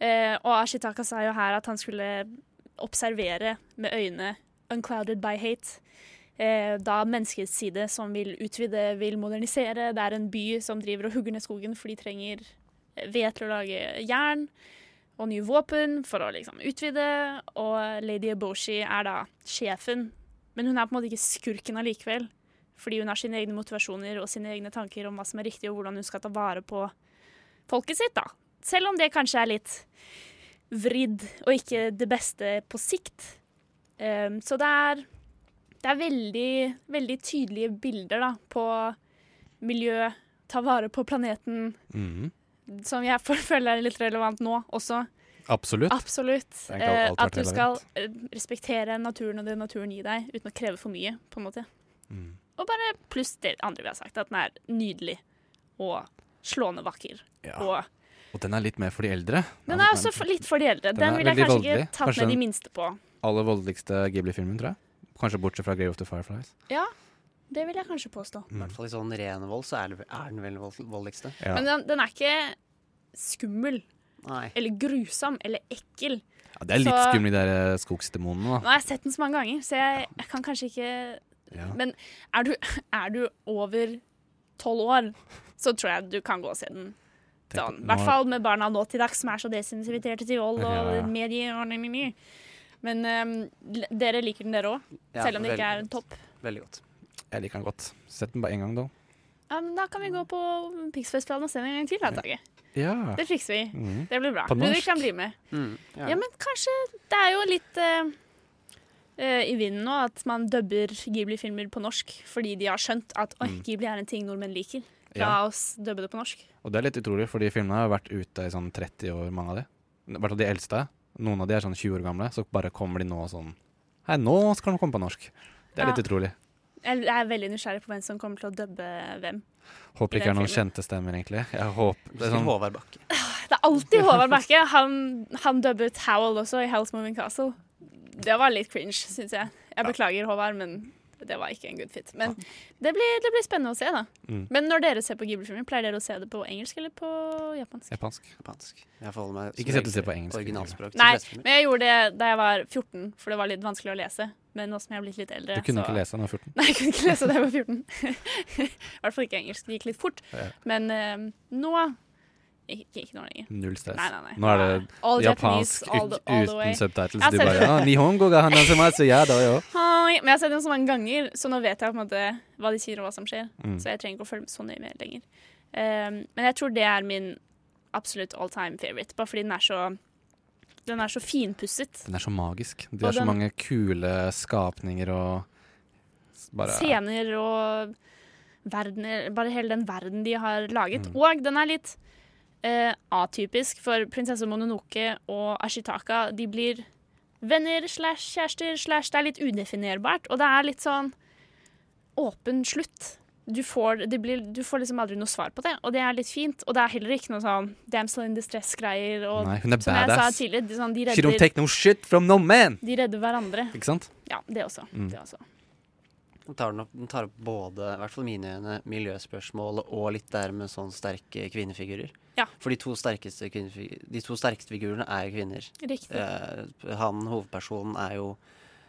Eh, og Ashitaka sa jo her at han skulle observere med øyne 'unclouded by hate'. eh, da menneskets side som vil utvide, vil modernisere. Det er en by som driver og hugger ned skogen for de trenger ved til å lage jern og nye våpen for å liksom utvide. Og Lady Eboshi er da sjefen, men hun er på en måte ikke skurken allikevel. Fordi hun har sine egne motivasjoner og sine egne tanker om hva som er riktig, og hvordan hun skal ta vare på folket sitt. da. Selv om det kanskje er litt vridd og ikke det beste på sikt. Um, så det er, det er veldig, veldig tydelige bilder da, på miljø, ta vare på planeten, Mhm. Som jeg føler er litt relevant nå også. Absolutt. Absolutt. Eh, at du skal eh, respektere naturen og det naturen gir deg, uten å kreve for mye, på en måte. Mm. Og bare pluss det andre vi har sagt, at den er nydelig og slående vakker. Ja. Og Og den er litt mer for de eldre. den er også for, litt for de eldre. Den, den vil jeg kanskje voldelig. ikke tatt Kanskje med de minste på. Aller voldeligste Ghibli-filmen, tror jeg. Kanskje bortsett fra Grave of the Fireflies. Ja, det vil jeg kanskje påstå. I hvert fall i sånn ren vold så er, det, er den vel vold, voldeligste. Ja. Men den, den er ikke skummel. Nei. Eller grusom. Eller ekkel. Ja, det er litt Så- skummelt, de der eh, skogsdemonene, Nå har jeg sett den så mange ganger, så jeg, jeg kan kanskje ikke Ja. Men er du, er du over tolv år, så tror jeg du kan gå og se den. Sånn. I hvert fall med barna nå til dags, som er så desensitiverte til vold og Ja, medier. Og ny, ny, ny. Men um, dere liker den, dere òg? Ja, selv om det ikke er en topp. Veldig godt. Jeg liker den godt. Sett den bare én gang, da. Ja, men da kan vi gå på Pixfestivalen og se den en gang til. Da, Tage. Ja. Det fikser vi. Mm. Det blir bra. På Ludvig norsk. kan bli med. Mm, Ja, men kanskje Det er jo litt eh, eh, i vinden nå at man dubber Ghibli-filmer på norsk fordi de har skjønt at oi, Mm. Ghibli er en ting nordmenn liker. La Ja. oss dubbe det på norsk. Og det er litt utrolig, fordi filmene har vært ute i sånn 30 år, mange av de. I hvert fall de eldste. Noen av de er sånn 20 år gamle, så bare kommer de nå sånn Hei, nå skal de komme på norsk. Det er Ja. litt utrolig. Jeg er veldig nysgjerrig på hvem som kommer til å dubbe hvem. Håper ikke det er noen filmen. kjente stemmer, egentlig. Jeg håper det er sånn, Håvard Bakke. Det er alltid Håvard Bakke. Han, han dubbet Howell også i House Moving Castle. Det var litt cringe, syns jeg. Jeg beklager, Håvard, men det var ikke en good fit. Men det blir, det blir spennende å se, da. Mm. Men når dere ser på Ghibli-filmer, pleier dere å se det på engelsk eller på japansk? japansk. Japansk. Jeg forholder meg Ikke sett det se på engelsk. Originalspråk Nei, men jeg gjorde det da jeg var 14, for det var litt vanskelig å lese. Men nå som jeg er blitt litt eldre Du kunne så- ikke lese da du var 14. Nei, jeg kunne ikke lese da jeg var 14. I hvert fall ikke engelsk. Det gikk litt fort. Ja. Men eh, nå ikke, ikke nå lenger. Null stress. Nei, nei, nei. Nå er det All japansk all the- all uten subtitles. Du bare ja, Nihongo ga så ja da, ja. Men jeg har sett den så mange ganger, så nå vet jeg på en måte hva de sier og hva som skjer. Mm. Så jeg trenger ikke å følge så nøye med lenger. Um, men jeg tror det er min absolutt all time favorite, bare fordi den er så den er så finpusset. Den er så magisk. De Og har så den- mange kule skapninger og bare Scener og verdener Bare hele den verden de har laget. Mm. Og den er litt eh, atypisk, for prinsesse Mononoke og Ashitaka de blir venner slash kjærester slash Det er litt udefinerbart, og det er litt sånn åpen slutt. Du får, det blir, du får liksom aldri noe svar på det, og det er litt fint. Og det er heller ikke noe sånn damsel in distress-greier. Nei, hun er som jeg sa badass. tidligere, de, sånn, de, She don't redder, take no shit from no man! de redder hverandre. Ikke sant? Ja, det også. Mm. Det også. Den tar, opp, den tar opp både, i hvert fall mine øyne, miljøspørsmål og litt der med sånn sterke kvinnefigurer. Ja. For de to sterkeste, de to sterkeste figurene er jo kvinner. Riktig. Eh, han hovedpersonen er jo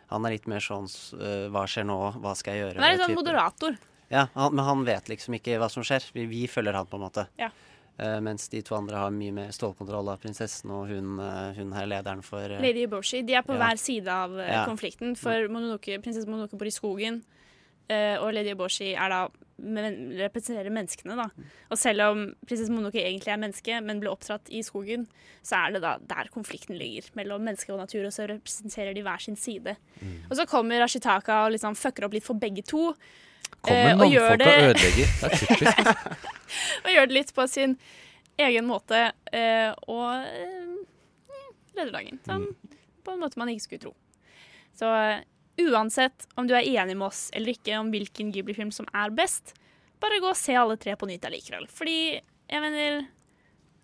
Han er litt mer sånn eh, Hva skjer nå? Hva skal jeg gjøre? Han er litt sånn type. moderator. Ja, han, men han vet liksom ikke hva som skjer. Vi, vi følger han, på en måte. Ja. Uh, mens de to andre har mye mer stålkontroll av prinsessen, og hun, uh, hun er lederen for uh, Lady Eboshi. De er på Ja. hver side av Ja. konflikten. For Mononoke, prinsesse Mononoke bor i skogen, og Lady Oboshi er da men, representerer menneskene. da. Og selv om prinsesse Mononoke egentlig er menneske, men ble oppdratt i skogen, så er det da der konflikten ligger, mellom menneske og natur, og så representerer de hver sin side. Og så kommer Ashitaka og liksom fucker opp litt for begge to. eh, Kommer gjør mannfolk og det- ødelegger. Det er typisk. og gjør det litt på sin egen måte. eh, og eh, redder dagen. Sånn, På en måte man ikke skulle tro. Så eh, uansett om du er enig med oss eller ikke om hvilken Ghibli-film som er best, bare gå og se alle tre på nytt allikevel. Fordi jeg mener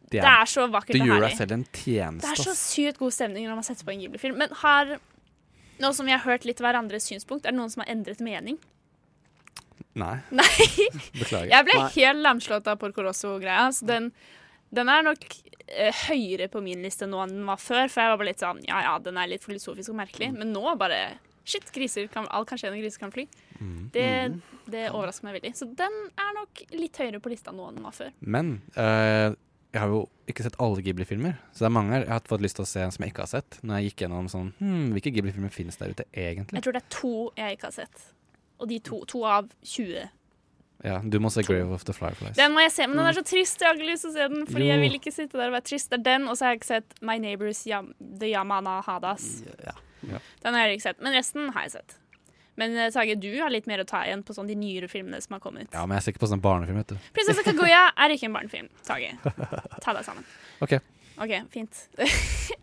Det Det er så vakkert Du og gjør deg selv en tjeneste. Det er så sykt god stemning når man setter på en Ghibli-film. Men har Nå som vi har hørt litt hverandres synspunkt, er det noen som har endret mening? Nei. Nei. Beklager. Jeg ble Nei. helt lamslått av Porco Rosso-greia. Så den, den er nok eh, høyere på min liste nå enn den var før. For jeg var bare litt sånn Ja ja, den er litt filosofisk og merkelig. Men nå bare Shit, griser kan, all kan skje når griser kan fly. Mm. Det, det overrasker meg veldig. Så den er nok litt høyere på lista nå enn den var før. Men eh, jeg har jo ikke sett alle Ghibli-filmer, så det er mange jeg har fått lyst til å se som jeg ikke har sett. Når jeg gikk gjennom sånn hmm, Hvilke Ghibli-filmer finnes der ute egentlig? Jeg tror det er to jeg ikke har sett. Og de to, to av 20. Ja, du må se Grave of the Fireflies. Den må jeg se, men den er så trist. Jeg har ikke lyst til å se den. Fordi Jo. jeg vil ikke sitte der og være trist. Det er den, og så har jeg ikke sett My Neighbors Yam The Yamana Hadas. Ja. Den har jeg ikke sett, men resten har jeg sett. Men eh, Tage, du har litt mer å ta igjen på sånn de nyere filmene som har kommet. ja, men jeg ser ikke på sånn barnefilm, vet du. Prinsesse Kaguya er ikke en barnefilm. Tage, ta deg sammen. OK, OK, fint.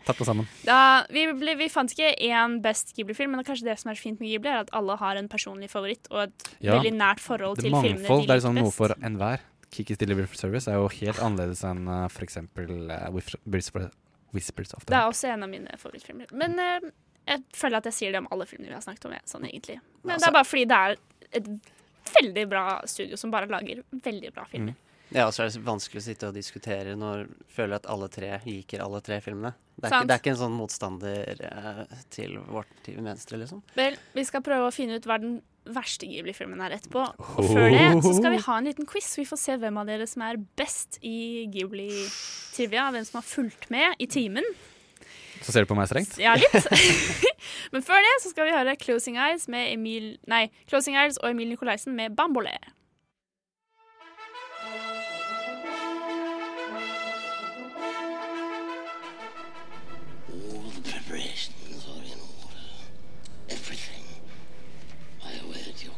tatt det sammen. Da, vi, ble, vi fant ikke én best Ghibli-film, men det er kanskje det som er så fint med Ghibli, er at alle har en personlig favoritt og et Ja. veldig nært forhold til til filmene de liker best. det er liksom noe for enhver. Kikis Delivery Service er jo helt annerledes enn uh, eksempel uh, Whispers, of the Det er også en av mine favorittfilmer. Men eh, jeg føler at jeg sier det om alle filmene vi har snakket om. Sånn egentlig. Men det er bare fordi det er et veldig bra studio som bare lager veldig bra filmer. Ja, og så er det vanskelig å sitte og diskutere når du føler at alle tre liker alle tre filmene. Det er, ikke, det er ikke en sånn motstander eh, til vårt til venstre, liksom. Vel, vi skal prøve å finne ut hva den verste Ghibli-filmen er etterpå. Og før det så skal vi ha en liten quiz. Vi får se hvem av dere som er best i Ghibli-trivia. Hvem som har fulgt med i timen. Så ser du på meg strengt? Ja, litt. Men før det så skal vi høre Closing Eyes med Emil Nei, Closing Eyes og Emil Nikolaisen med Bambolé.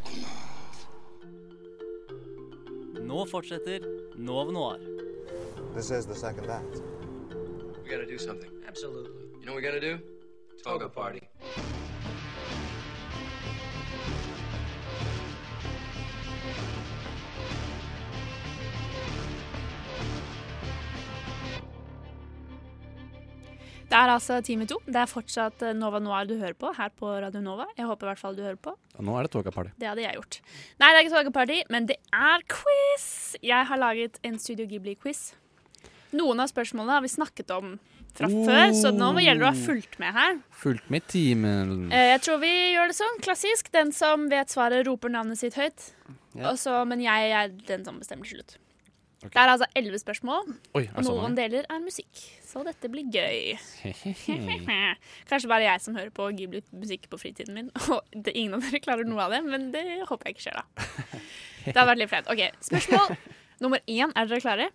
Command. Nå fortsetter Nov Noir. This is the second act. We gotta do something. Absolutely. You know what we're gonna do? Toga party. Det er altså time to. Det er fortsatt eh, Nova Noir du hører på her på Radio Nova. Jeg håper i hvert fall du hører på. Og nå er det Toga Party. Det hadde jeg gjort. Nei, det er ikke Togaparty, men det er quiz! Jeg har laget en Studio Ghibli-quiz. Noen av spørsmålene har vi snakket om fra Oh. før, så nå gjelder det å ha fulgt med her. Fulgt med i timen. Eh, Jeg tror vi gjør det sånn klassisk. Den som vet svaret, roper navnet sitt høyt. Ja. Også, men jeg er den som bestemmer til slutt. Det er altså elleve spørsmål, Oi, og noen deler er musikk. Så dette blir gøy. Kanskje bare jeg som hører på Ghibli-musikk på fritiden min. Og det, ingen av dere klarer noe av det, men det håper jeg ikke skjer, da. Det har vært litt flaut. OK, spørsmål nummer én. Er dere klare?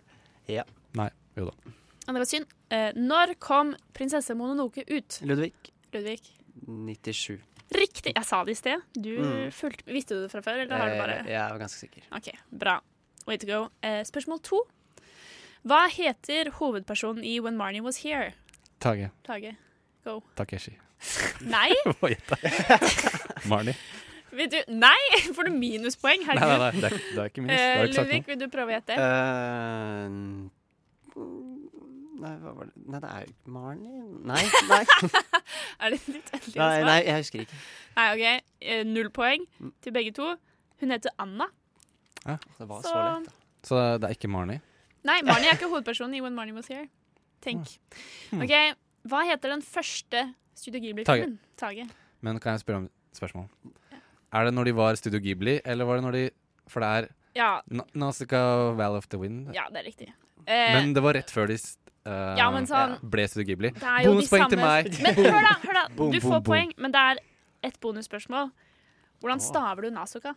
Ja. Nei. Jo da. Og det var synd. Eh, når kom 'Prinsesse Mononoke' ut? Ludvig. Ludvig. 97. Riktig! Jeg sa det i sted. Du Mm. fulgte, Visste du det fra før, eller har du bare Eh, jeg var ganske sikker. OK, bra. Way to go. Eh, spørsmål to. Hva heter hovedpersonen i When Marnie Was Here? Tage. Tage. Go. Takeshi. Nei! Hva gjetta Marnie. Vil du Nei! Får du minuspoeng? Nei, Herregud. nei, nei, det er, det er ikke minus. Eh, sagt Ludvig, vil du prøve å gjette? Eh, nei, hva var det Nei, det er jo ikke Marnie Nei. nei. er det ditt endelige nei, svar? nei, jeg husker ikke. Nei, OK. Eh, null poeng til begge to. Hun heter Anna. Ja. Det var Så- så lett, da. Så det er ikke Marnie? Nei, Marnie er ikke hovedpersonen i When Marnie Was Here. Tenk. Hmm. OK, hva heter den første Studio Ghibli-filmen? Tage. Men kan jeg spørre om et spørsmål? Er det når de var Studio Ghibli, eller var det når de For det er Ja. Na- Nausicaa Valley of the Wind. Ja, det er riktig. Eh, Men det var rett før de s- eh, Ja, men sånn- ble Studio Ghibli. Bonuspoeng til meg! Men hør da, hør da. Boom, Du får boom. poeng, men det er et bonusspørsmål. Hvordan staver du Nasuka?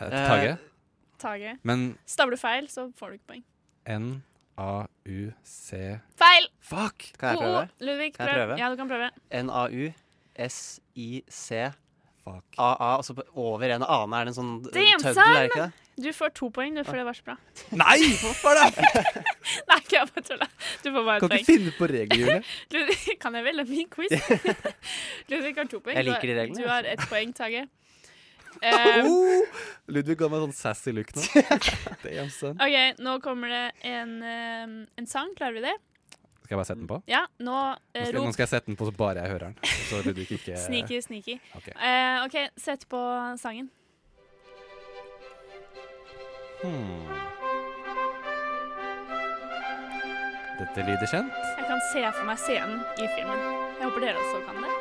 Eh, Tage. Tage. Men Staver du feil, så får du ikke poeng. N-A-U-C Feil! Fuck! Kan jeg prøve? oh, Ludvig, prøv. prøve? Ja, du kan prøve. N-A-U-S-I-C A-A, og så over en annen er det en sånn tøddel, er det ikke det? Du får to poeng, du, for det var så bra. Nei! Hvorfor det? Nei, ikke jeg bare tulla. Du får bare et poeng. Kan du ikke finne på regler, Julie. Kan jeg vel? Det er min quiz. Ludvig har to poeng. Jeg liker de reglene, Du har ett poeng, Tage. Um, Oh! Ludvig ga meg sånn sassy look nå. Damn, son. OK, nå kommer det en, um, en sang. Klarer vi det? Skal jeg bare sette den på? Ja, nå Nå eh, skal, nå skal jeg sette den på så bare jeg hører den. Så Ludvig ikke Sneaky, sneaky. Ok. uh, OK, sett på sangen. Hmm. Dette lyder kjent. Jeg kan se for meg scenen i filmen. Jeg håper dere også kan det.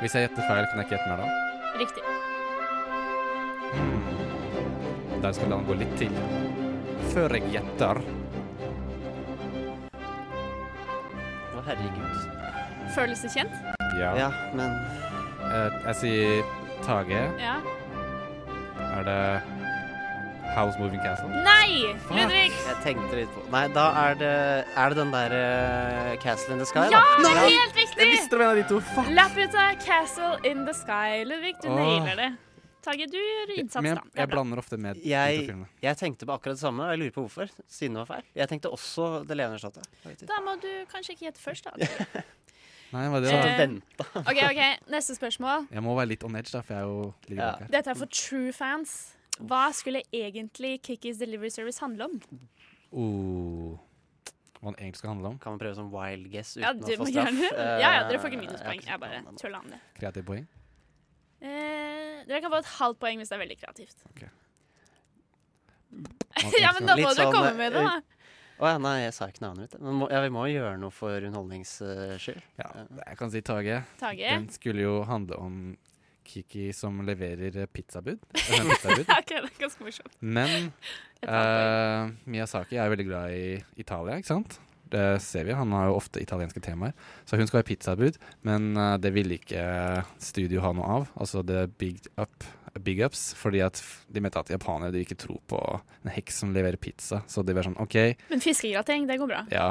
Hvis jeg gjetter feil, kan jeg ikke gjette mer da? Riktig. Der skal den gå litt til. Før jeg gjetter Å, herregud. Føles det kjent? Ja. Ja, men Eh, jeg sier Tage. Ja. Er det House Moving Castle? Nei! Ludvig! Jeg tenkte litt på Nei, da er det Er det den der uh, Castle in the Sky, Ja, da? helt riktig! Jeg visste det var en av de to. Fuck! Laputa Castle in the Sky. Ludvig, du Åh. nailer det. Tage, du gjør innsats, Men da. jeg, jeg blander ofte med Jeg, jeg tenkte på akkurat det samme, og jeg lurer på hvorfor. Siden det var feil. Jeg tenkte også Det levende slottet. Da må du kanskje ikke gjette først, da. Nei, det Eh, da? OK, ok, neste spørsmål. Jeg må være litt on edge, da, for jeg er jo litt bak her. Dette er for true fans. Hva skulle egentlig Kikkis Delivery Service handle om? Oh. Hva den egentlig skal handle om? Kan man prøve som wild guess uten Ja, å få straff? gjerne. Eh, Ja, ja, dere får ikke minuspoeng. Jeg bare tulla om det. Kreativt poeng? Eh, dere kan få et halvt poeng hvis det er veldig kreativt. Okay. ja, men da må du dere sånn, komme med det, da. Å ja, nei, jeg sa ikke navnet mitt. Men må, ja, vi må jo gjøre noe for underholdnings eh, skyld. Ja, jeg kan si Tage. Tage? Den skulle jo handle om Kiki som leverer pizzabud. Pizzabud. ok, det er ganske morsomt. Men uh, Miyazaki er veldig glad i Italia, ikke sant? Det ser vi. Han har jo ofte italienske temaer. Så hun skal ha pizzabud, men uh, det ville ikke studio ha noe av. Altså The Big Up. Big ups, fordi at de mente at japanere de ikke tror på en heks som leverer pizza. Så de var sånn OK, Men fiskegrateng, det går bra. ja.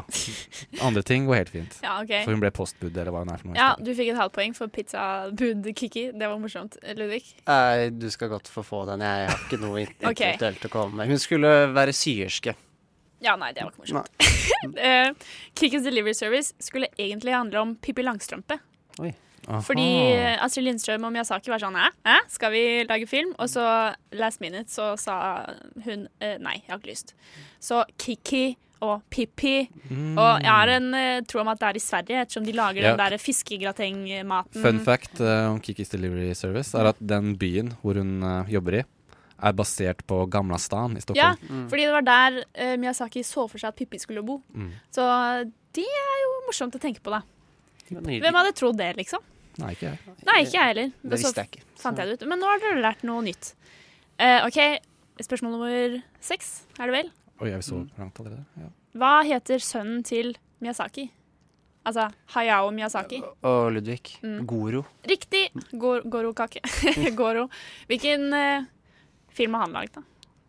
Andre ting går helt fint. Ja, okay. For hun ble postbud, eller hva hun er for noe. Ja, du fikk et halvt poeng for pizzabud Kiki. Det var morsomt. Ludvig? Nei, du skal godt få få den. Jeg har ikke noe intellektuelt okay. å komme med. Hun skulle være syerske. Ja, nei, det var ikke morsomt. Eh, Kikkis Delivery Service skulle egentlig handle om Pippi Langstrømpe. Oi. Fordi eh, Astrid Lindstrøm og Miyazaki var sånn Hæ? Hæ? Skal vi lage film? Og så last minute så sa hun eh, nei, jeg har ikke lyst. Så Kiki og Pippi Mm. Og jeg har en eh, tro om at det er i Sverige, ettersom de lager Ja. den der fiskegratengmaten. Fun fact om Kikis Delivery Service er at den byen hvor hun jobber i, er basert på Gamla stan i Stockholm. Ja, mm. fordi det var der Miyazaki så for seg at Pippi skulle bo. Mm. Så det er jo morsomt å tenke på, da. Hvem hadde trodd det, liksom? Nei, ikke jeg. Nei, ikke jeg heller. Det Så visste jeg ikke. Fant jeg det ut. Men nå har dere lært noe nytt. Eh, OK, spørsmål nummer seks, er det vel? Oi, er vi så langt allerede? Ja. Hva heter sønnen til Miyazaki? Altså Hayao Miyazaki. Og Ludvig. Mm. Goro. Riktig! Gor Goro-kake. Goro. Hvilken eh, film har han lagd, da?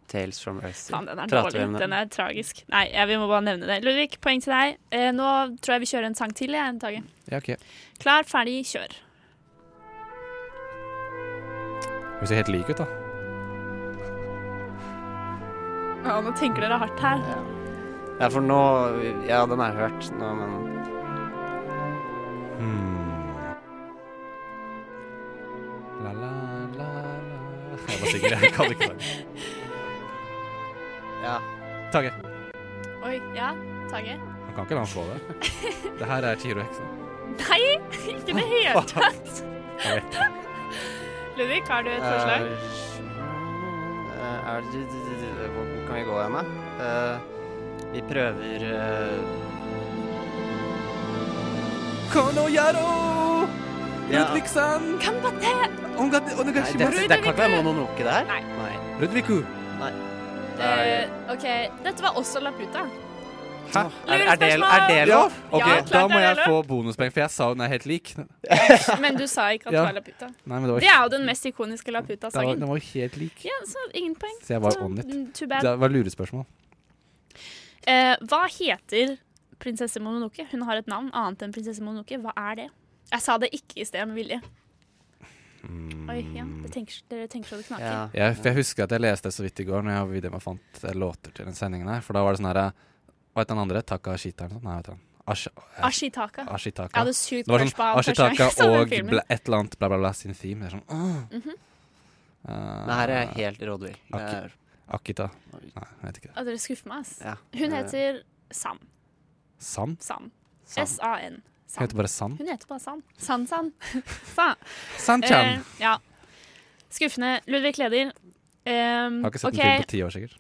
Tales from Earth. Faen, den er Prater dårlig. Den er tragisk. Nei, ja, vi må bare nevne det. Ludvig, poeng til deg. Eh, nå tror jeg vi kjører en sang til, jeg, Tage. Ja, ok. Klar, ferdig, kjør. Hun ser helt lik ut, da. Ja, nå tenker dere hardt her. Ja, for nå Ja, den har jeg hørt nå, men Hmm. La, la, la, la Jeg var sikker, jeg kan ikke sangen. Ja. Tage. Oi, ja, Tage. Han kan ikke la han få det. Det her er Chihiro-heksen. Nei, ikke i det hele tatt. Jeg vet det. Ludvig, har du et forslag? Eh, er det, hvor kan vi gå hen, da? Eh, vi prøver uh, Kono Yaro! Ja. Ludvigsan! Det, det kan ikke være Mononoke der? Nei. Ludviku! Nei. Eh, OK, dette var også Laputa. Hæ? Er, er, det, er det lov? Ja, klart da må jeg få bonuspoeng, for jeg sa hun er helt lik. Men du sa ikke at Ja. det var Laputa. Nei, men det var Det er jo den mest ikoniske Laputa-sangen. den var jo helt lik. Ja, så ingen poeng. Så jeg var on it. mm, Too bad. Det var lurespørsmål. Uh, hva heter prinsesse Mononoke? Hun har et navn annet enn prinsesse Mononoke. Hva er det? Jeg sa det ikke i sted med vilje. Oi, ja. Tenker, dere tenker så det knaker. Ja. Jeg, for jeg husker at jeg leste det så vidt i går Når jeg video fant eh, låter til den sendingen her. For da var det sånn her Hva het den andre? Takashita eller noe sånt? Nei, vet du. Ash, eh, Ashitaka. Ashitaka. Jeg hadde sykt det var sånn Ashitaka jeg og bla, et eller annet bla, bla, bla sin theme. Det er sånn åh. -hmm. uh, Det her er helt rådvill. Ak Akita. Nei, jeg vet ikke. Dere skuffer meg, ass. Ja. Hun Eh, heter San. San? San. San. San. Hun heter bare San. Hun heter bare San. San-San. San-Chan. Eh, ja. Skuffende. Ludvig leder. Um, Har ikke sett okay. en film på ti år, sikkert.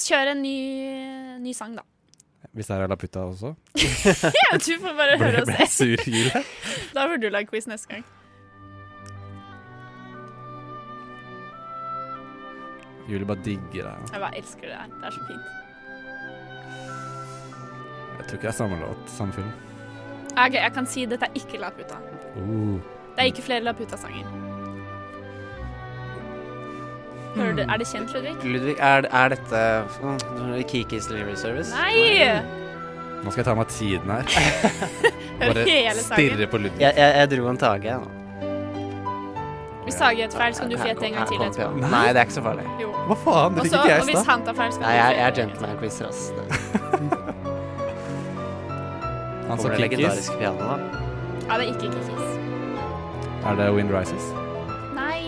Kjør en ny, ny, sang, da. Hvis det er er Laputa også? du får bare høre og se. da får du lage quiz neste gang. Julie bare digger det. Jeg bare elsker det her. Det er så fint. Jeg tror ikke det er samme låt, samme film. Ok, Jeg kan si dette er ikke Laputa. Uh. Det er ikke flere Laputa-sanger. Hører du, Er det kjent, Ludvig? Ludvig, er, er dette mm, Kikis Delivery Service? Nei! Nå skal jeg ta meg tiden her. Bare stirre på Ludvig. Jeg, jeg, jeg dro en Tage, jeg nå. Hvis Tage et feil, så kan du fjette en gang til etterpå. Nei, det er ikke så farlig. Jo. Hva faen? Det fikk ikke jeg og i hvis stad. han tar feil, skal Nei, du jeg, er gentleman-quizer, ass. Kommer det legendariske piano, da? Ja, det er ikke Kikkis. Er det Wind Rises? Nei.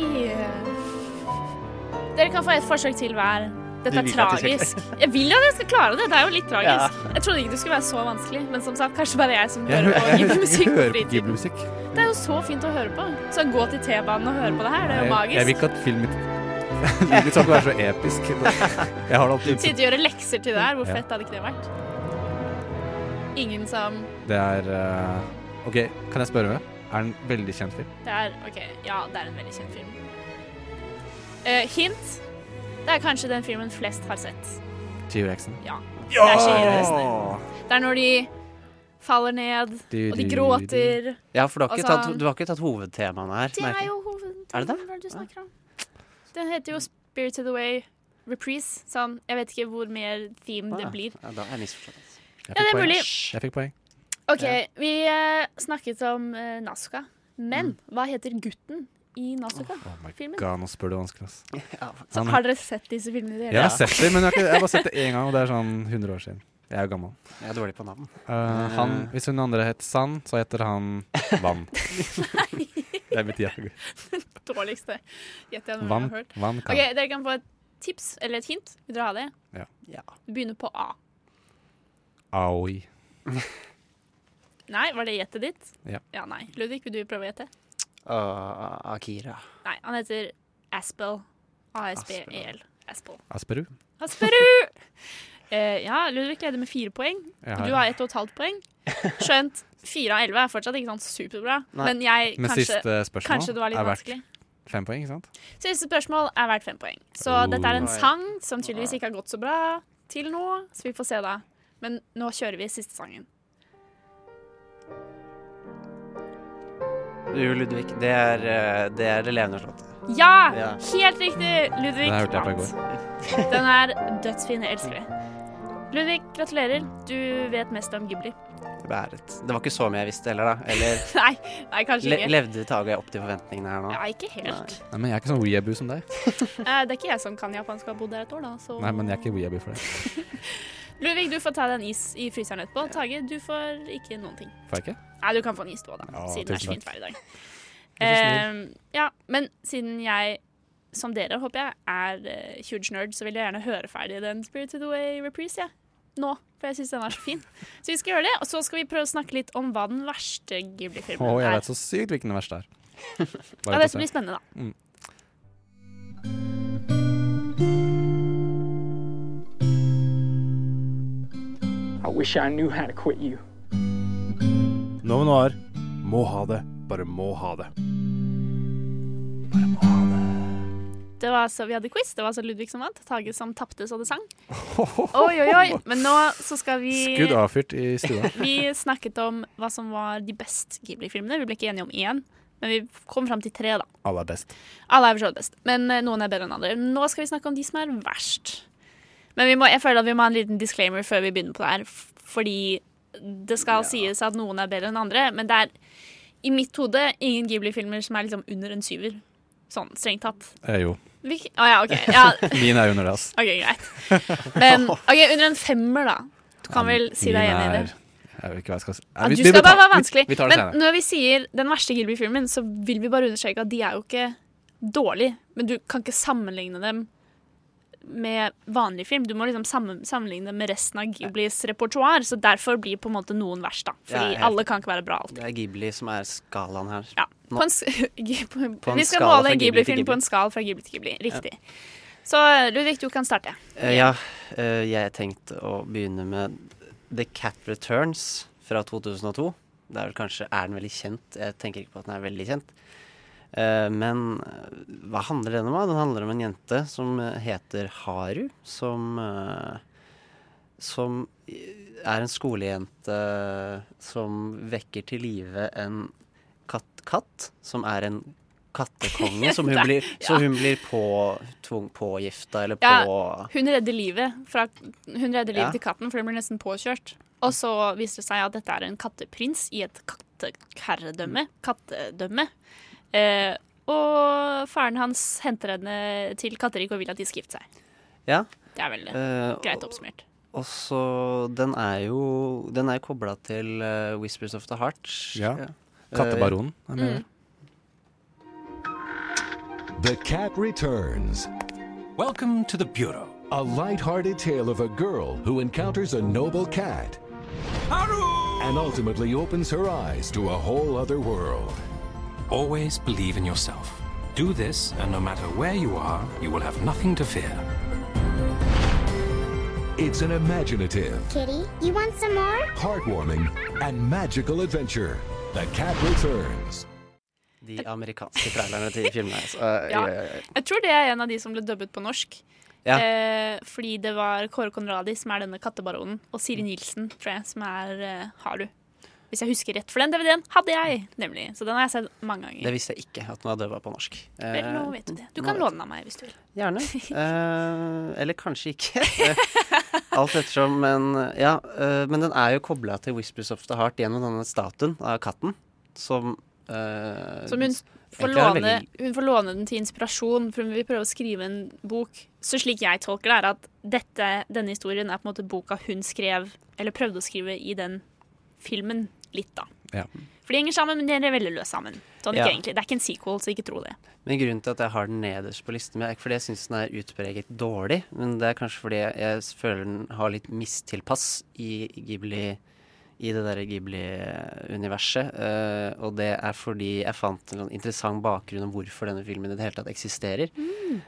Dere kan få et forsøk til hver. Dette Du er vil at jeg tragisk. Jeg vil jo at jeg skal klare det. Det er jo litt tragisk. Jeg trodde ikke det skulle være så vanskelig, men som sagt, kanskje bare jeg som Jeg hører på hører, Ghibli-musikk på hører på fritiden. Ghibli-musikk. Det er jo så fint å høre på. Så gå til T-banen og høre på det her, det er jo Jeg, jeg vil magisk. ikke at filmen Det Livet mitt skal ikke være så episk. Jeg har det alltid Sitte og gjøre lekser til det her, hvor Ja. fett hadde ikke det vært? Ingen som Det er uh, OK, kan jeg spørre? Er det en veldig kjent film? Det er OK, ja, det er en veldig kjent film. Uh, hint. Det er kanskje den filmen flest har sett. T-Rexen? Ja. Det er Det er når de faller ned, Du, og de du, du. gråter. Ja, for du har, ikke tatt, du har ikke tatt hovedtemaene her. Det er jo hovedtemaet det det? hva du snakker om. Den heter jo Spirited Away Reprise. Sånn, jeg vet ikke hvor mer theme det Ah, blir. Ja, da er jeg misforstått. altså. Jeg Ja, det fikk er poeng. mulig. Jeg fikk poeng. OK, Ja. vi eh, snakket om uh, Nasuka. Men hva heter gutten i Mm. Oh nå spør du vanskelig, ass. Så Han- har dere sett disse filmene? Dere? det Jeg har sett dem, men jeg har, ikke, jeg har bare sett det én gang, og det er sånn 100 år siden. Jeg er jo gammel. Jeg er dårlig på navn. Uh, han, hvis hun andre het Sand, så heter han Vann. det er mitt jeg. Dårligste gjetter jeg noen gang har hørt. vann kan. Ok, Dere kan få et tips eller et hint. Vil dere ha det? Ja. ja. begynner på A. Aoi. Nei, var det gjettet ditt? Ja. Ja, nei. Ludvig, vil du prøve å gjette? Uh, Akira. Nei, han heter Aspel. A-S-B-E-L. Aspel. Asperu. Asperu! uh, ja, Ludvig leder med fire poeng. Ja, ja. Du har ett og et halvt poeng. Skjønt fire av elleve er fortsatt ikke sånn superbra. Nei. Men jeg Men kanskje, siste spørsmål kanskje det var litt er verdt vanskelig. Fem poeng, ikke sant? Siste spørsmål er verdt fem poeng. Så Oh. dette er en nei. sang som tydeligvis ikke har gått så bra til nå, så vi får se da. Men nå kjører vi siste sangen. Jo, Ludvig. Det er, eh, det er det levende slottet. Ja! Ja. Helt riktig! Ludvig vant. Den er dødsfin. Jeg elsker det. Ludvig, gratulerer. Du vet mest om Ghibli. Beæret. Det var ikke så mye jeg visste heller, da. Eller Nei, nei kanskje le ikke. levde Tage opp til forventningene her nå? Ja, ikke helt. Nei, men jeg er ikke sånn weeaboo som deg. Eh, det er ikke jeg som kan japansk og har bodd der et år, da. Så Nei, men jeg er ikke weeaboo for det. Ludvig, du får ta deg en is i fryseren etterpå. Tage, du får ikke noen ting. Får jeg ikke? Nei, du kan få en is du òg, da. Ja, siden det er så fint vær i dag. Eh, ja, men siden jeg, som dere håper jeg, er uh, huge nerd, så vil jeg gjerne høre ferdig den Spirited Away reprise, jeg. Nå, for jeg syns den er så fin. Så vi skal gjøre det, og så skal vi prøve å snakke litt om hva den verste Ghibli-filmen er. Å, jeg er. vet så sykt hvilken den verste er. Ja, det blir spennende, da. Mm. Wish I knew how to quit you. Nova Noir må ha det, bare må ha det. Det var altså, Vi hadde quiz. Det var altså Ludvig som vant. Tage som tapte så det sang. Oi, oi, oi. Men nå så skal vi Skudd avfyrt i stua. Vi snakket om hva som var de best Ghibli-filmene. Vi ble ikke enige om én, men vi kom fram til tre, da. Alle er best. Alle er for best, men eh, noen er bedre enn andre. Nå skal vi snakke om de som er verst. Men vi må, jeg føler at vi må ha en liten disclaimer før vi begynner på det her. Fordi det skal sies at noen er bedre enn andre, men det er i mitt hode ingen Ghibli-filmer som er liksom under en syver. Sånn strengt tatt. Eh, jo. Hvil- Oh, ja, OK. Ja. Min er under det, altså. OK, greit. Men OK, under en femmer, da. Du kan vel si deg enig i det? Jeg vet ikke hva jeg skal si. Ja, vi- du vi- vi skal bare være vanskelig. Vi det Men senere. når vi sier den verste Gilby-filmen, så vil vi bare understreke at de er jo ikke dårlige. Men du kan ikke sammenligne dem med vanlig film. Du må liksom sammenligne det med resten av Ghiblis repertoar. Så derfor blir på en måte noen verst, da. Fordi helt- alle kan ikke være bra alltid. Det er Ghibli som er skalaen her. Ja, på en, på, På en vi skal måle en Ghibli-film på en skala fra Ghibli til Ghibli. Riktig. Så Ludvig, du kan starte. Eh, ja, eh, jeg tenkte å begynne med The Cat Returns fra 2002. Det er vel kanskje Er den veldig kjent? Jeg tenker ikke på at den er veldig kjent. Eh, men eh, hva handler den om? Den handler om en jente som eh, heter Haru, som Som er en skolejente som vekker til live en katt-katt, som er en kattekonge, som hun blir, så hun blir på, tvung, pågifta, eller Ja, hun redder livet fra, Hun redder livet Ja. til katten, for den blir nesten påkjørt. Og så viser det seg at dette er en katteprins i et katteherredømme. Kattedømme. Eh, og faren hans henter henne til Katterik og vil at de skal gifte seg. Ja. Det er vel Eh, greit oppsummert. Og så Den er jo Den er kobla til uh, Whispers of the Heart. Ja. Eh, Kattebaronen er med. Mm. The Cat Returns. Welcome to the Bureau. A light-hearted tale of a girl who encounters a noble cat and ultimately opens her eyes to a whole other world. Always believe in yourself. Do this, and no matter where you are, you will have nothing to fear. It's an imaginative, Kitty, you want some more? heartwarming, and magical adventure. The Cat Returns. De amerikanske trailerne til filmene. Ja. ja, ja, ja. Jeg tror det er en av de som ble dubbet på norsk. Ja. Eh, fordi det var Kåre Conradi som er denne kattebaronen, og Siri Nilsen, tror jeg, som er eh, Haru. Hvis jeg husker rett. For den DVD-en hadde jeg, nemlig. Så den har jeg sett mange ganger. Det visste jeg ikke, at den var døva på norsk. Eh, Vel, nå vet du det. Du kan låne den av meg hvis du vil. Gjerne. Uh, eller kanskje ikke. Eh, Alt ettersom. Men, ja, uh, men den er jo kobla til Whispers of the Heart gjennom denne statuen av katten, som uh, Som hun får, låne, veldig- hun får låne den til inspirasjon, for hun vil prøve å skrive en bok. Så slik jeg tolker det, er at dette, denne historien er på en måte boka hun skrev, eller prøvde å skrive i den filmen, litt, da. Ja. For de henger sammen, men de er veldig løst sammen. Sånn, Ja. ikke. Det er ikke en sequel, så ikke tro det. Men grunnen til at jeg har den nederst på listen min, er ikke fordi jeg syns den er utpreget dårlig, men det er kanskje fordi jeg, føler den har litt mistilpass i Ghibli i det der Ghibli-universet. Uh, og det er fordi jeg fant en sånn interessant bakgrunn om hvorfor denne filmen i det hele tatt eksisterer.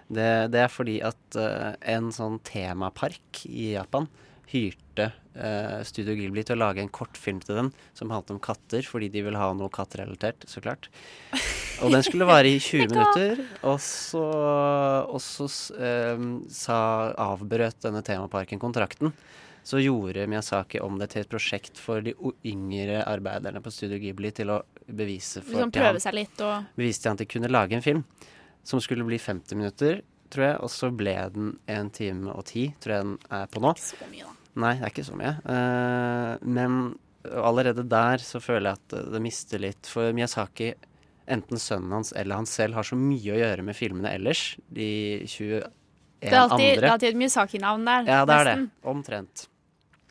Det, det er fordi at uh, en sånn temapark i Japan hyrte eh, Studio Ghibli til å lage en kortfilm til dem som handlet om katter, fordi de ville ha noe kattrelatert, så klart. Og den skulle vare i 20 minutter, og så, og så ehm, sa, avbrøt denne temaparken kontrakten. Så gjorde Miyazaki om det til et prosjekt for de yngre arbeiderne på Studio Ghibli til å bevise for Liksom prøve seg litt og til han at de kunne lage en film som skulle bli 50 minutter, tror jeg, og så ble den en time og ti, tror jeg den er på nå. Ikke så mye, da. Nei, det er ikke så mye. Uh, men allerede der så føler jeg at det, det mister litt. For Miyazaki, enten sønnen hans eller han selv, har så mye å gjøre med filmene ellers. De 21 Det er alltid, andre. det er alltid et Miyazaki-navn der. Ja, det er det. Omtrent.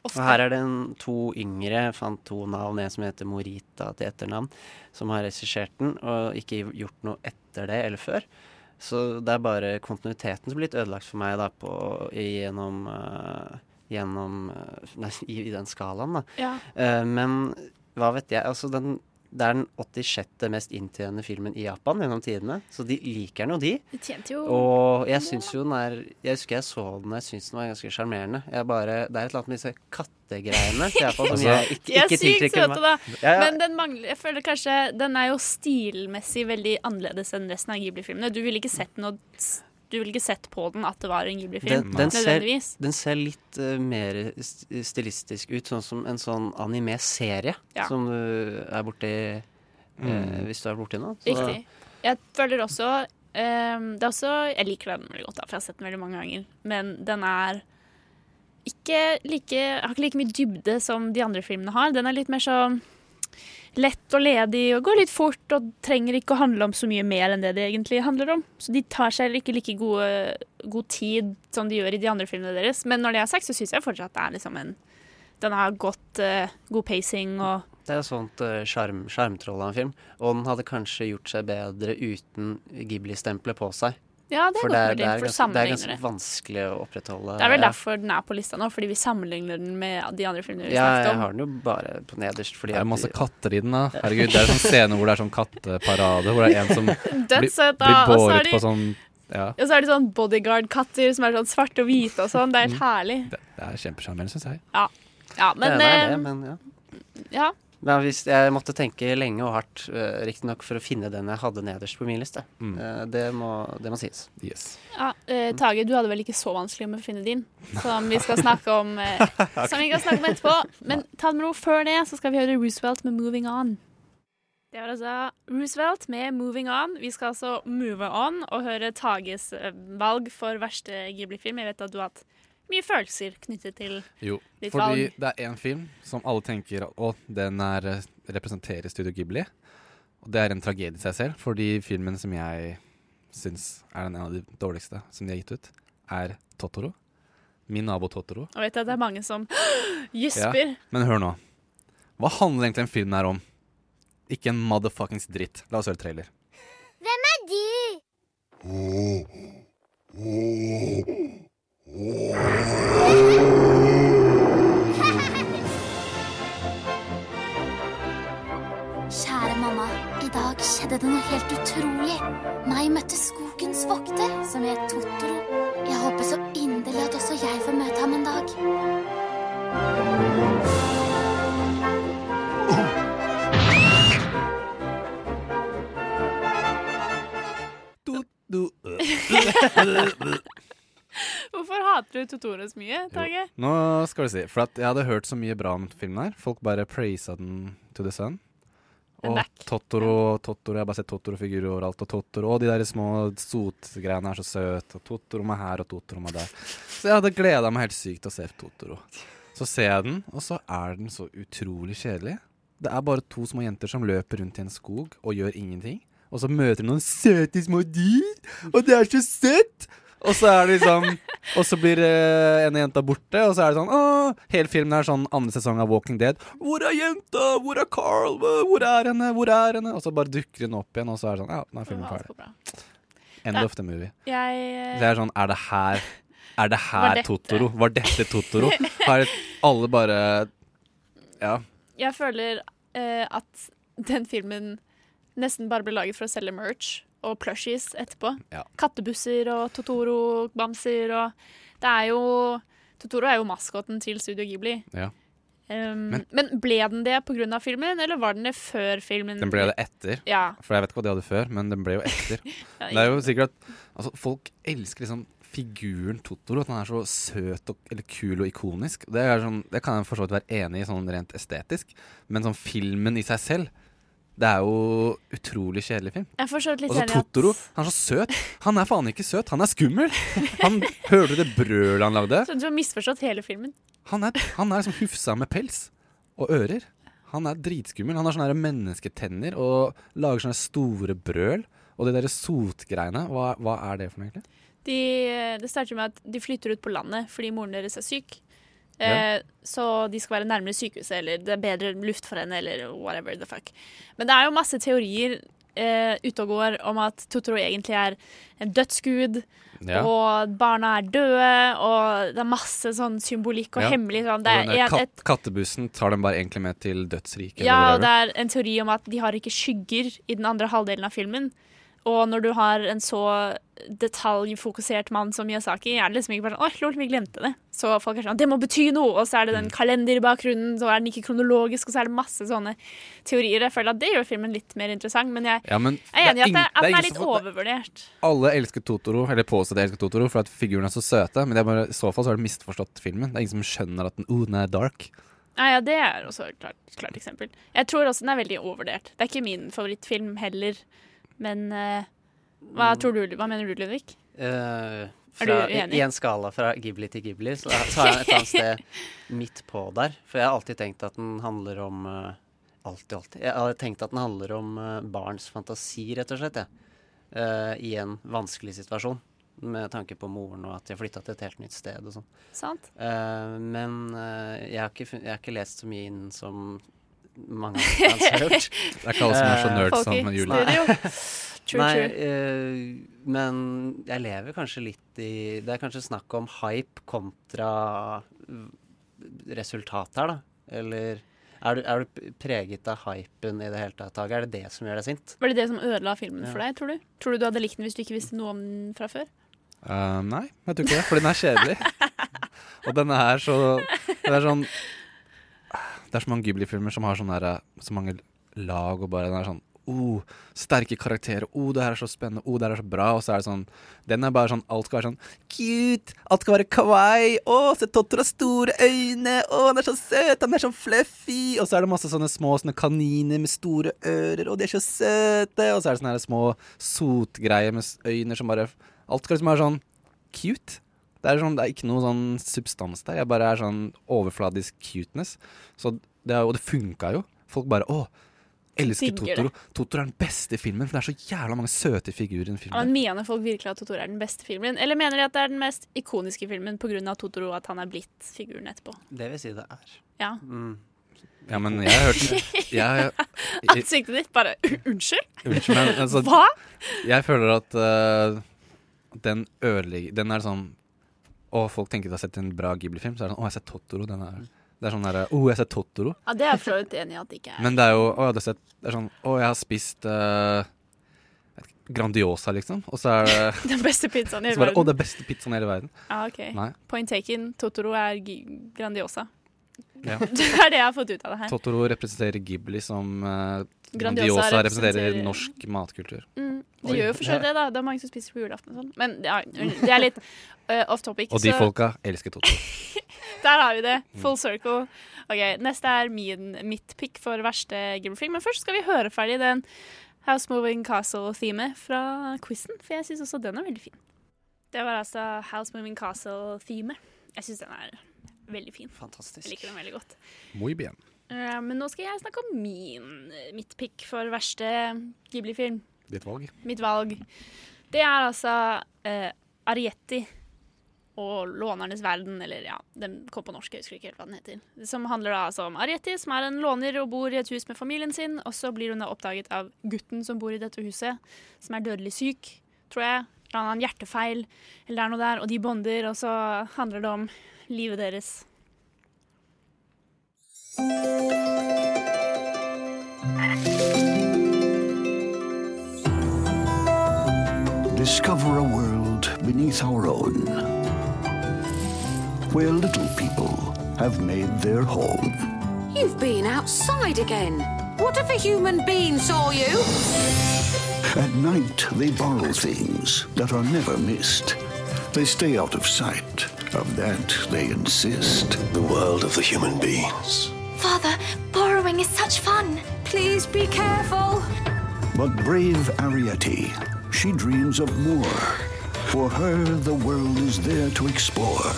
Ofte. Og her er det en, to yngre, fant to navn, en som heter Morita til etternavn, som har regissert den, og ikke gjort noe etter det eller før. Så det er bare kontinuiteten som blir litt ødelagt for meg da, på, gjennom, uh, gjennom uh, nei, i, i den skalaen. Da. Ja. Uh, men hva vet jeg, altså den det er den 86. mest inntjenende filmen i Japan gjennom tidene, så de liker den jo, de. Det tjente jo Og jeg syns jo den er Jeg husker jeg så den, og jeg syns den var ganske sjarmerende. Det er et eller annet med disse kattegreiene til Japan som jeg ikke, ikke tiltrekker meg. da. Ja, ja. Men den mangler Jeg føler kanskje Den er jo stilmessig veldig annerledes enn resten av Ghibli-filmene. Du ville ikke sett noe Du ville ikke sett på den at det var en Ghibli-film, Den, den, ser, den ser litt uh, mer stilistisk ut, sånn som en sånn anime-serie Ja. som du er borti uh, Mm. Hvis du er borti nå. Så- Riktig. Jeg føler også um, Det er også Jeg liker den veldig godt, da, for jeg har sett den veldig mange ganger. Men den er ikke like Har ikke like mye dybde som de andre filmene har. Den er litt mer sånn lett og ledig og går litt fort og trenger ikke å handle om så mye mer enn det det egentlig handler om. Så de tar seg ikke like gode, god tid som de gjør i de andre filmene deres. Men når det er sagt, så syns jeg fortsatt det er liksom en Den har godt, uh, god pacing og Det er et sånt uh, av en film. Og den hadde kanskje gjort seg bedre uten Ghibli-stempelet på seg. Ja, det er for godt det er, mulig, det er, for ganske, det er ganske vanskelig å opprettholde. Det er vel ja. derfor den er på lista nå, fordi vi sammenligner den med de andre filmene vi Ja, snakket jeg har den jo bare på nederst fordi Det er masse katter i den, da. Herregud, det er en sånn scene hvor det er sånn katteparade, hvor det er en som blir, blir båret de- på sånn Ja. Og så er det sånn bodyguard-katter som er sånn svarte og hvite og sånn. Det er helt herlig. Det er kjempesjarmerende, syns jeg. Ja, ja men, det er det, eh, men ja. ja. Men hvis jeg måtte tenke lenge og hardt, uh, riktignok for å finne den jeg hadde nederst på min liste. Mm. Uh, det, må, det må sies. Yes. Ja, uh, Tage, du hadde vel ikke så vanskelig med å finne din, som vi skal snakke om uh, Som vi skal snakke om etterpå. Men ta det med ro før det, så skal vi høre Roosevelt med 'Moving On'. Det var altså Roosevelt med 'Moving On'. Vi skal altså move on og høre Tages eh, valg for verste Ghibli-film. Jeg vet at du har hatt mye følelser knyttet til Jo, ditt fordi det er én film som alle tenker Å, den er, eh, representerer Studio Ghibli. Og det er en tragedie i seg selv, fordi filmen som jeg syns er en av de dårligste som de har gitt ut, er Totoro. Min nabo Totoro. Og vet at det er mange som gjesper. Men hør nå. Hva handler egentlig den filmen her om? Ikke en motherfuckings dritt. La oss høre trailer. Hvem er du? Kjære mamma, i dag skjedde det noe helt utrolig. Meg møtte skogens vokter, som het Totoro. Jeg håper så inderlig at også jeg får møte ham en dag. Hvorfor hater du Totoro så mye, Tage? Nå skal du si, for jeg hadde hørt så mye bra om filmen her. Folk bare praisa den to the sun. Og Totoro, Totoro, jeg har bare sett Totoro-figurer overalt. Og Totoro, og de der små sotgreiene er så søte. Og Totoro meg her og Totoro meg der. Så jeg hadde gleda meg helt sykt til å se Totoro. Så ser jeg den, og så er den så utrolig kjedelig. Det er bare to små jenter som løper rundt i en skog og gjør ingenting. Og så møter de noen søte små dyr, og det er så søtt! Og så er det liksom Og så blir uh, en jenta borte, og så er det sånn Åh! Hele filmen er sånn andre sesong av Walking Dead. Hvor er jenta? Hvor er Carl? Hvor er henne? Hvor er henne? Og så bare dukker hun opp igjen, og så er det sånn Ja, nå er filmen ferdig. End Ja. of the movie. Jeg Så jeg er sånn Er det her Er det Var her dette- Totoro? Var dette Totoro? Har alle bare Ja. Jeg føler uh, at den filmen nesten bare ble laget for å selge merch og plushies etterpå. Ja. Kattebusser og Totoro-bamser og Det er jo Totoro er jo maskoten til Studio Ghibli. ja. Um, Men- men, ble den det pga. filmen, eller var den det før filmen? Den ble det etter. Ja. For jeg vet ikke hva de hadde før, men den ble jo etter. Ja, det er jo sikkert at altså, Folk elsker liksom figuren Totoro. At han er så søt og eller kul og ikonisk. Det, sånn, det kan jeg for så vidt være enig i sånn rent estetisk, men sånn filmen i seg selv det er jo utrolig kjedelig film. Jeg er for litt Og så enig i at- Totoro. Han er så søt. Han er faen ikke søt, han er skummel! Han Hørte du det brølet han lagde? Så du har misforstått hele filmen. Han er, han er liksom hufsa med pels og ører. Han er dritskummel. Han har sånne her mennesketenner og lager sånne store brøl. Og de der sotgreiene, hva, hva er det for noe, egentlig? De, det starter med at de flytter ut på landet fordi moren deres er syk. Ja. Eh, så de skal være nærmere sykehuset, eller det er bedre luft for henne, eller whatever the fuck. Men det er jo masse teorier eh, ute og går om at Totoro egentlig er en dødsgud, Ja. og barna er døde, og det er masse sånn symbolikk og Ja. hemmelig sånn. Det den er kat kattebussen tar dem bare egentlig med til dødsriket. ja, og det er en teori om at de har ikke skygger i den andre halvdelen av filmen. Og når du har en så detaljfokusert mann som Miyazaki, er det liksom ikke bare sånn Oi, lol, vi glemte det. Så folk er sånn Det må bety noe! Og så er det Mm. den kalender i bakgrunnen, så er den ikke kronologisk, og så er det masse sånne teorier. Jeg føler at det gjør filmen litt mer interessant, men jeg Ja, men er enig i at, det, at den er litt overvurdert. Alle elsker Totoro, eller påstår de elsker Totoro, for at figurene er så søte. Men det bare, i så fall så har de misforstått filmen. Det er ingen som skjønner at den, oh, den er dark. Ja, ja, det er også et klart, klart eksempel. Jeg tror også den er veldig overvurdert. Det er ikke min favorittfilm heller, men uh, hva, tror du, hva mener du, Ludvig? Er fra, i? I en skala fra Ghibli til Ghibli, så, så er den et eller annet sted midt på der. For jeg har alltid tenkt at den handler om uh, Alltid, alltid. Jeg har tenkt at den handler om uh, barns fantasi, rett og slett. Ja. I en vanskelig situasjon. Med tanke på moren og at de har flytta til et helt nytt sted og sånn. Men jeg, har ikke, jeg har ikke lest så mye inn som mange har gjort. Det er ikke alle som er så Eh, nerds som Julie. True, Nei, true. eh, men jeg lever kanskje litt i Det er kanskje snakk om hype kontra resultat her, da. Eller er du, er du preget av hypen i det hele tatt? Er det det som gjør deg sint? Var det det som ødela filmen Ja. for deg, tror du? Tror du du hadde likt den hvis du ikke visste noe om den fra før? Uh, nei, jeg tror ikke det, for den er kjedelig. og den er så Det er sånn Det er så mange Ghibli-filmer som har sånn der, eh, så mange lag og bare den er sånn Oh, sterke karakterer. Oh, det her er så spennende. Oh, det her er så bra. Og så er det sånn Den er bare sånn Alt skal være sånn cute. Alt skal være kawaii. Å, se Totoro har store øyne. Å, han er så søt. Han er så fluffy. Og så er det masse sånne små sånne kaniner med store ører, og de er så søte. Og så er det sånne små sotgreier med øyne som bare Alt skal liksom være sånn cute. Det er, sånn, det er ikke noe sånn substans der. Jeg bare er sånn overfladisk cuteness. Så det, er- og det funka jo. Folk bare Å, elsker Totoro. Totoro er den beste filmen, for det er så jævla mange søte figurer i den Ja, filmen. men Mener folk virkelig at Totoro er den beste filmen? Eller mener de at det er den mest ikoniske filmen pga. Totoro, at han er blitt figuren etterpå? Det vil si det er. Ja. Mm. Ja, men jeg har hørt jeg, jeg, Ansiktet ditt bare Unnskyld? Unnskyld, men altså, Hva? Jeg føler at uh, den ødelegger Den er sånn Å, folk tenker de har sett en bra Ghibli-film, så er det sånn Å, jeg har sett Totoro. Den er, det er sånn derre Å, jeg har sett Totoro. Ja, Det er jeg for så vidt enig i at det ikke er. Men det er jo Å, jeg har sett Det er sånn Å, jeg har spist uh, Grandiosa, liksom. Og så er det Den beste pizzaen i hele verden. Å, det er beste pizzaen i hele verden. Ja, ok. Nei. Point taken. Totoro er Grandiosa. Ja. det er det jeg har fått ut av det her. Totoro representerer Ghibli, som uh, Grandiosa Grandiosa representerer representerer- norsk matkultur. Mm, det Oi. gjør jo for seg det, da. Det er mange som spiser på julaften og sånn. Men ja, det er litt uh, off topic. Og de så folka elsker Toto. der har vi det. Mm. Full circle. Ok, Neste er min, mitt pick for verste Ghibli-film. Men først skal vi høre ferdig den House Moving Castle-themet fra quizen, for jeg syns også den er veldig fin. Det var altså House Moving Castle-themet. Jeg syns den er veldig fin. Fantastisk. Jeg liker den veldig godt. Muy bien. Uh, men nå skal jeg snakke om min, mitt pick for verste Ghibli-film. Ditt valg. Mitt valg. Det er altså eh, Arietti og Lånernes verden, eller ja, den kom på norsk, jeg husker ikke helt hva den heter. Som handler da altså om Arietti, som er en låner og bor i et hus med familien sin, og så blir hun da oppdaget av gutten som bor i dette huset, som er dødelig syk, tror jeg. Eller han har en hjertefeil, eller det er noe der, og de bonder, og så handler det om livet deres. Discover a world beneath our own where little people have made their home. You've been outside again. What if a human being saw you? At night, they borrow things that are never missed. They stay out of sight. Of that, they insist. The world of the human beings. Father, borrowing is such fun. Please be careful. But brave Ariete, she dreams of more. For her, the world is there to explore.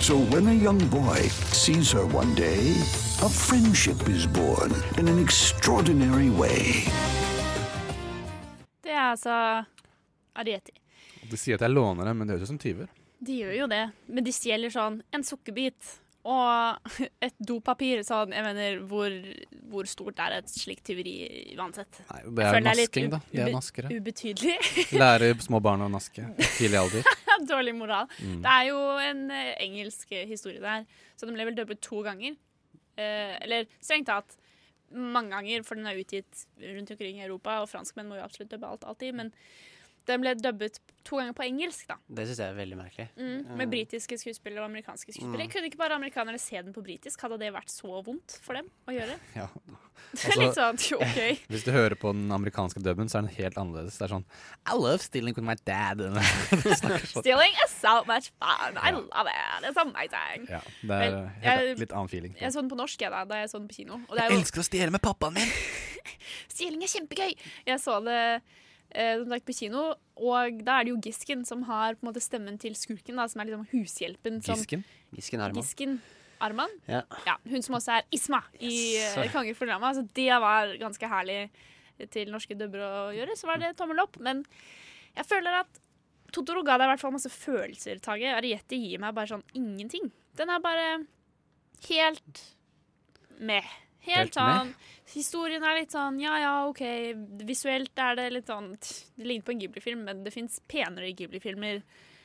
So when a young boy sees her one day, a friendship is born in an extraordinary way. Det er altså Arieti. De sier at jeg låner dem, men det høres ut som tyver. De gjør jo det, men de stjeler sånn en sukkerbit og et dopapir. Sånn, jeg mener, hvor, hvor stort er et slikt tyveri uansett? Nei, det er nasking, da. De er naskere. Ubetydelig. Lærer små barn å naske tidlig alder. Dårlig moral. Mm. Det er jo en eh, engelsk historie der, så den ble vel dubbet to ganger. Eh, eller strengt tatt mange ganger, for den er utgitt rundt omkring i Europa, og franskmenn må jo absolutt dubbe alt alltid, men den ble dubbet to ganger på engelsk, da. Det syns jeg er veldig merkelig. Mm, Eh, med britiske skuespillere og amerikanske skuespillere. Mm. Kunne ikke bare amerikanere se den på britisk? Hadde det vært så vondt for dem å gjøre? Ja. Det er litt sånn, jo, OK. Altså, Hvis du hører på den amerikanske dubben, så er den helt annerledes. Det er sånn I love stealing with my dad. Sånn. Stealing is so much fun. I love it. It's amazing. Ja, det er helt, jeg- litt annen feeling. Jeg så den på norsk jeg, da, da jeg så den på kino. Og Jeg jo, elsker å stjele med pappaen min! Stjeling er kjempegøy! Jeg så det eh, sagt på kino, og da er det jo Gisken som har på en måte stemmen til skurken, da, som er liksom hushjelpen. Som, Gisken? Gisken Arman. Gisken Arman. Ja. Hun som også er Isma i Yes. uh, Konger for drama. Så det var ganske herlig til norske dubber å gjøre. Så var det tommel opp. Men jeg føler at Totoro ga deg i hvert fall masse følelser, Tage. Arietti gir meg bare sånn ingenting. Den er bare helt med. Helt, Helt sånn Historien er litt sånn ja ja, OK. Visuelt er det litt sånn Det ligner på en Ghibli-film, men det fins penere Ghibli-filmer.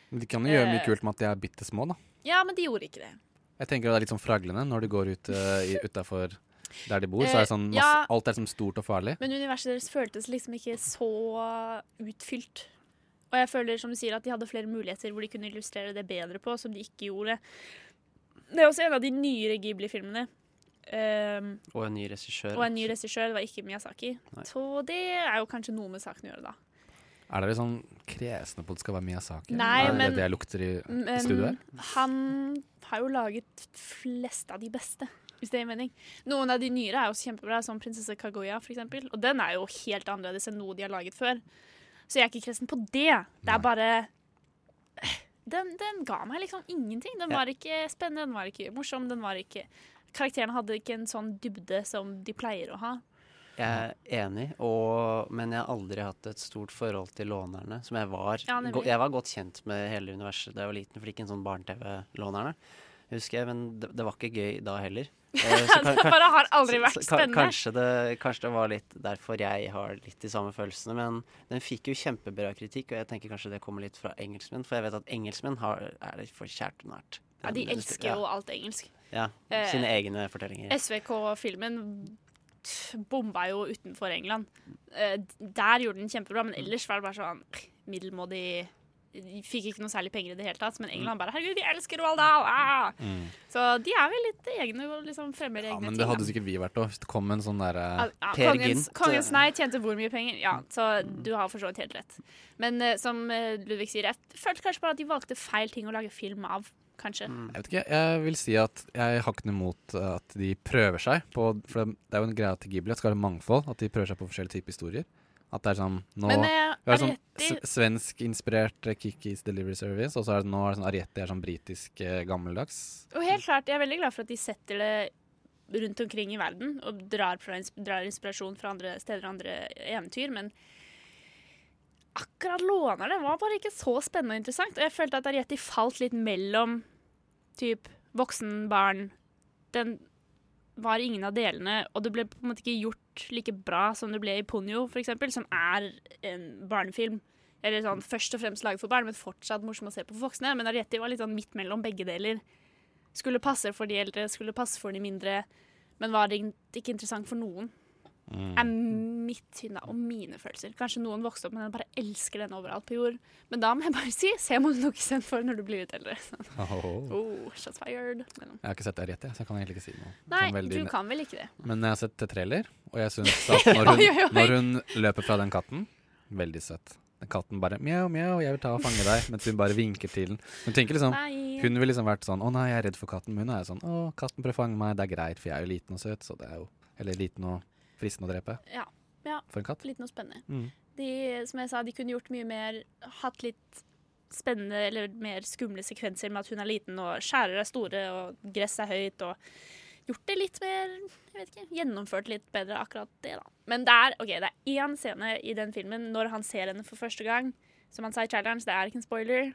De kan jo gjøre mye Eh. kult med at de er bitte små, da. Ja, men de gjorde ikke det. Jeg tenker det er litt sånn fraglende når du går ut uh, utafor der de bor. Så er det sånn Eh, masse, ja. alt er sånn stort og farlig. Men universet deres føltes liksom ikke så utfylt. Og jeg føler som du sier at de hadde flere muligheter hvor de kunne illustrere det bedre på, som de ikke gjorde. Det er også en av de nyere Ghibli-filmene. Ehm, Og en ny regissør. og en ny regissør. Det var ikke Miyazaki. Nei. Så det er jo kanskje noe med saken å gjøre, da. Er dere sånn kresne på at det skal være Miyazaki? Nei, er det men- det jeg lukter i, i Men studio her? han har jo laget flest av de beste, hvis det gir mening. Noen av de nyere er også kjempebra, som Prinsesse Kaguya for eksempel. Og den er jo helt annerledes enn noe de har laget før. Så jeg er ikke kresen på det. Det er bare den, den ga meg liksom ingenting. Den Ja. var ikke spennende, den var ikke morsom, den var ikke Karakterene hadde ikke en sånn dybde som de pleier å ha. Jeg er enig, og, men jeg har aldri hatt et stort forhold til lånerne. Som jeg var. Ja, jeg var godt kjent med hele universet da jeg var liten, for ikke en sånn barne-TV-lånerne. Husker jeg, men det, det var ikke gøy da heller. Eh, Det bare har aldri vært spennende. Kanskje det, kanskje det var litt derfor jeg har litt de samme følelsene. Men den fikk jo kjempebra kritikk, og jeg tenker kanskje det kommer litt fra engelskmenn. For jeg vet at engelskmenn har, er det for kjært og nært. Ja, de elsker jo alt engelsk. Ja, Eh, sine egne fortellinger. SVK-filmen bomba jo utenfor England. Eh, Der gjorde den kjempebra, men ellers var det bare sånn middelmådig de Fikk ikke noe særlig penger i det hele tatt, men England bare 'Herregud, vi elsker Roald Dahl!' Ah! Mm. Så de er vel litt egne og liksom fremmer egne Ja, men ting. det da. hadde sikkert vi vært òg. Hvis det kom en sånn derre Ja, ja, kongens, kongens nei tjente hvor mye penger? Ja, så du har for så vidt helt rett. Men eh, som eh, Ludvig sier, jeg følte kanskje bare at de valgte feil ting å lage film av. Kanskje. Mm. Jeg vet ikke, jeg vil si at jeg har ikke noe imot at de prøver seg på For det er jo en greie til Ghibli at det skal være mangfold. At de prøver seg på forskjellige typer historier. At det er sånn Nå Men, eh, vi har sånn svenskinspirert Kikkis eh, Kikis Delivery Service, og så er det nå er det sånn Arietti er sånn britisk eh, gammeldags. Og helt klart, jeg er veldig glad for at de setter det rundt omkring i verden og drar, drar inspirasjon fra andre steder og andre eventyr, men akkurat låner det, var bare ikke så spennende og interessant. Og jeg følte at Arietti falt litt mellom typ voksen, barn. Den var ingen av delene, og det ble på en måte ikke gjort like bra som det ble i Ponyo, eksempel, som er en barnefilm. Eller sånn først og fremst laget for barn, men fortsatt morsom å se på for voksne. Men Arietti var litt sånn midt mellom begge deler. Skulle passe for de eldre, skulle passe for de mindre, men var ikke interessant for noen. Mm. Er mitt syn da, og mine følelser. Kanskje noen vokste opp med den og bare elsker den overalt på jord. Men da må jeg bare si, se Mononoke for når du blir litt eldre. Sånn. Oh. Shots fired. Mellom. Jeg har ikke sett Arietti, så jeg kan egentlig ikke si noe. nei, veldig- du kan vel ikke det. Men jeg har sett trailer, og jeg syns at når hun, Oi, oi, oi. når hun løper fra den katten Veldig søtt katten bare mjau, mjau, jeg vil ta og fange deg, mens hun bare vinker til den. Hun tenker liksom Nei. Hun ville liksom vært sånn Å nei, jeg er redd for katten. Men hun er sånn Å, katten prøver å fange meg. Det er greit, for jeg er jo liten og søt, så det er jo Eller liten og fristende å drepe. Ja. ja. For en katt. Litt noe spennende. Mm. De, som jeg sa, de kunne gjort mye mer, hatt litt spennende eller mer skumle sekvenser med at hun er liten og skjærer er store og gress er høyt og gjort det litt mer jeg vet ikke, Gjennomført litt bedre akkurat det, da. Men det er ok, det er én scene i den filmen når han ser henne for første gang, som han sa i så det er ikke en spoiler,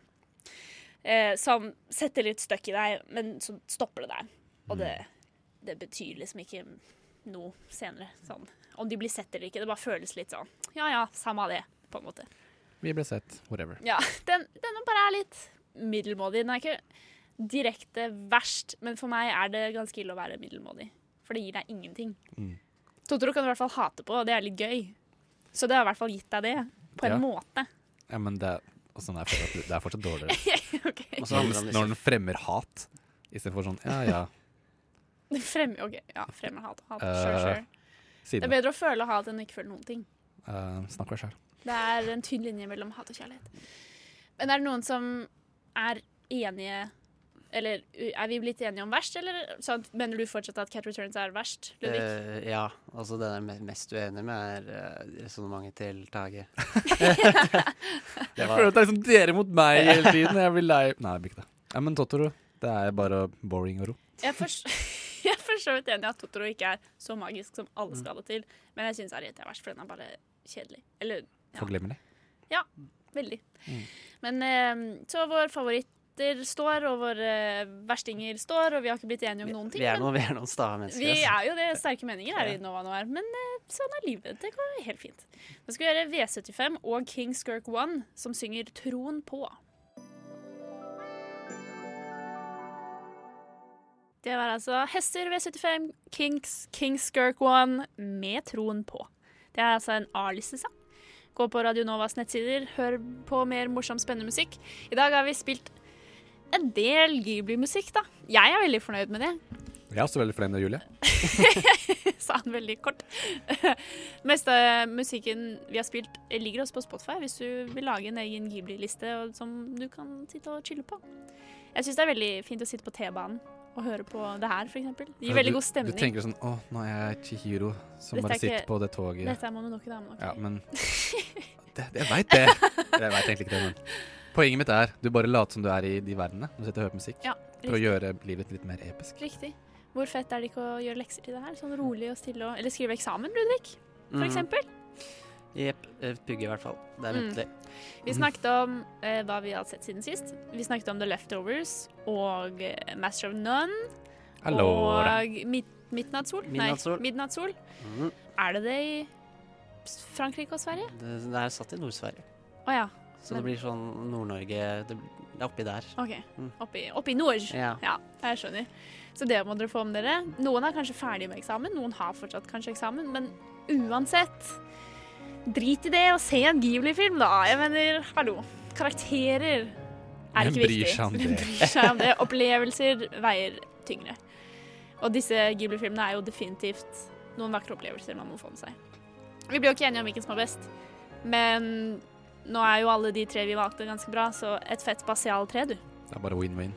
eh, som setter litt støkk i deg, men så stopper det der. Og det, det betyr liksom ikke noe senere. Sånn. Om de blir sett eller ikke, det bare føles litt sånn ja ja, samme av det, på en måte. Vi ble sett. Whatever. Ja, den, den bare er litt middelmådig. Den er ikke direkte verst, men for meg er det ganske ille å være middelmådig. For det gir deg ingenting. Mm. Totoro kan du i hvert fall hate på, og det er litt gøy. Så det har i hvert fall gitt deg det, på en Ja. måte. Ja, men det, er- og sånn er fortsatt, det er fortsatt dårligere. okay. Det Når, når den fremmer hat, istedenfor sånn ja ja. Frem, ok, ja, fremmer hat. hat. Eh, Sure, sure. Det er bedre å føle hat enn å ikke føle noen ting. Uh, snakk for deg sjøl. Det er en tynn linje mellom hat og kjærlighet. Men er det noen som er enige Eller er vi blitt enige om verst, eller sånn, mener du fortsatt at Cat Returns er verst, Ludvig? Eh, ja. Altså det jeg er mest uenig med, er uh, resonnementet til Tage. Jeg føler at det er liksom dere mot meg hele tiden. Jeg blir lei. Nei, det blir ikke det. Ja, men Totoro, det er bare boring og ro. Jeg for- er så vidt enig i at Totoro ikke er så magisk som alle skal ha det til, men jeg syns Ariete er verst, for den er bare kjedelig. Eller ja. Forglemmelig. Ja, veldig. Mm. Men eh, så vår favoritter står, og våre verstinger står, og vi har ikke blitt enige om noen ting. Vi er noen, vi er noen stae mennesker. vi altså. er jo det. Sterke meninger her i Nova Noir. Men eh, sånn er livet. Det går helt fint. Nå skal vi gjøre V75 og King Skirk One, som synger Troen på. Det var altså Hester V75, Kings, Kings Skirk One med Troen på. Det er altså en A-listesang. Gå på Radio Novas nettsider, hør på mer morsom, spennende musikk. I dag har vi spilt en del Ghibli-musikk, da. Jeg er veldig fornøyd med det. Jeg er også veldig fornøyd med Julie. sa han veldig kort. Meste musikken vi har spilt, ligger også på Spotify hvis du vil lage en egen Ghibli-liste som du kan sitte og chille på. Jeg syns det er veldig fint å sitte på T-banen og høre på det her, f.eks. Det gir veldig du, god stemning. Du tenker sånn Å, nå er jeg Chihiro som Dette bare er sitter ikke- på det toget. Dette er Mononoke, da. Okay. Ja, men det, Jeg veit det. Jeg veit egentlig ikke det, men poenget mitt er du bare later som du er i de verdenene. Du sitter og hører på musikk. Ja, for å gjøre livet litt mer episk. Riktig. Hvor fett er det ikke å gjøre lekser til det her? Sånn rolig og stille og Eller skrive eksamen, Ludvig, for Mhm. eksempel. Jepp. Pugge, i hvert fall. Det er Mm. Vi snakket om eh, hva vi har sett siden sist. Vi snakket om The Leftovers og eh, Master of None. Allora. Og mid Midnattssol. Midnattssol. Nei, Midnattssol. Mm. Er det det i Frankrike og Sverige? Det, det er satt i Nord-Sverige. Oh, ja. Så det blir sånn Nord-Norge Det er oppi der. OK. Mm. Oppi, oppi nord. Ja. jeg skjønner. Så det må dere få med dere. Noen er kanskje ferdig med eksamen, noen har fortsatt kanskje eksamen, men uansett Drit i det og se en Ghibli-film, da. Jeg mener, hallo. Karakterer er ikke viktig. Hvem bryr seg om det? Opplevelser veier tyngre. Og disse Ghibli-filmene er jo definitivt noen vakre opplevelser man må få med seg. Vi blir jo ikke enige om hvilken som er best, men nå er jo alle de tre vi valgte, ganske bra, så et fett basial tre, du. Det er bare win-win.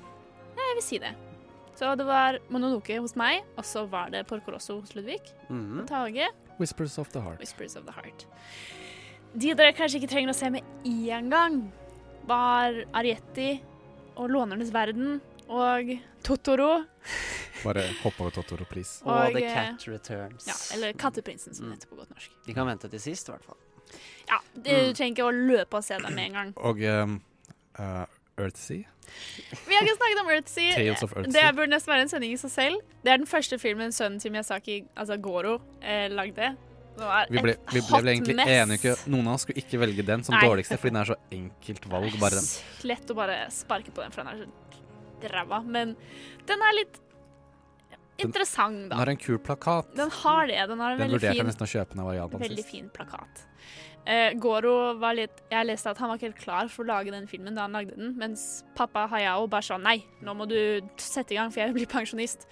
Ja, jeg vil si det. Så det var Mononoke hos meg, og så var det Porco Rosso hos Ludvig. Mhm. Og Tage Whispers of the Heart. Whispers of the Heart. De dere kanskje ikke trenger å se med én gang, var Arietti og Lånernes verden og Totoro. Bare hopp over Totoro, please. Og, Og, The eh, Cat Returns. Ja, eller Katteprinsen, som det heter på godt norsk. De kan vente til sist, i hvert fall. Ja, Du trenger ikke å løpe og se dem med en gang. Og um, uh, Earthsea. Vi har ikke snakket om Earthsea. Det burde nesten være en sending i seg selv. Det er den første filmen sønnen til Miyazaki, altså Goro, eh, lagde. Vi ble, vi ble vel egentlig mess. enige Noen av oss skulle ikke velge den som Nei. dårligste, fordi den er så enkelt valg. Bare den. Lett å bare sparke på den, for den er så ræva. Men den er litt interessant, Den har en kul plakat. Den har det. Den har en Den veldig fin, nesten å kjøpe Japan veldig fin plakat. Eh, Goro var litt Jeg leste at han var ikke helt klar for å lage den filmen da han lagde den, mens pappa Hayao bare sa nei, nå må du sette i gang, for jeg vil bli pensjonist.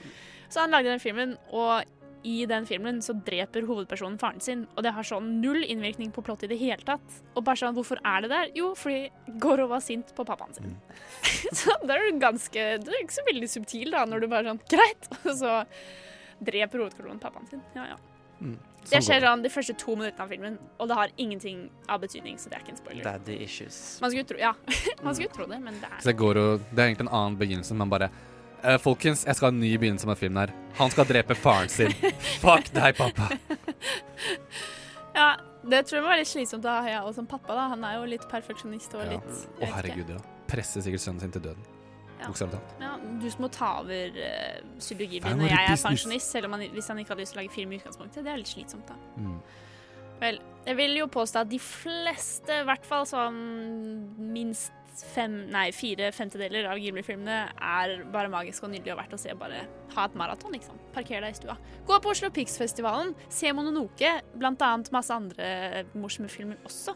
Så han lagde den filmen, og i den filmen så dreper hovedpersonen faren sin, og det har sånn null innvirkning på plottet i det hele tatt. Og bare sånn, hvorfor er det der? Jo, fordi Goro var sint på pappaen sin. så da er du ganske Du er ikke så veldig subtil, da, når du bare sånn Greit! Og så dreper hovedpersonen pappaen sin. Ja, ja. Mm. Det Sånn skjer sånn de første to minuttene av filmen, og det har ingenting av betydning, så det er ikke en spoiler. Daddy issues. Man skulle tro, ja. Man skulle tro det, men det Så det er går Det er egentlig en annen begynnelse, men bare uh, Folkens, jeg skal ha en ny begynnelse med filmen her. Han skal drepe faren sin. Fuck deg, pappa. Ja, det tror jeg må være litt slitsomt å ha ja, og som pappa, da. Han er jo litt perfeksjonist og Ja. litt Å, herregud, ja. Presser sikkert sønnen sin til døden. Bokstavelig talt. Ja, du som må ta over uh, Studio Ghibli når jeg er pensjonist, selv om han, hvis han ikke hadde lyst til å lage film i utgangspunktet. Det er litt slitsomt, da. Mm. Vel, jeg vil jo påstå at de fleste, i hvert fall sånn minst fem, nei, fire femtedeler av Gimli-filmene er bare magisk og nydelig og verdt å se. Bare ha et maraton, liksom. Parker deg i stua. Gå på Oslo Pics-festivalen, se Mononoke, blant annet masse andre morsomme filmer også.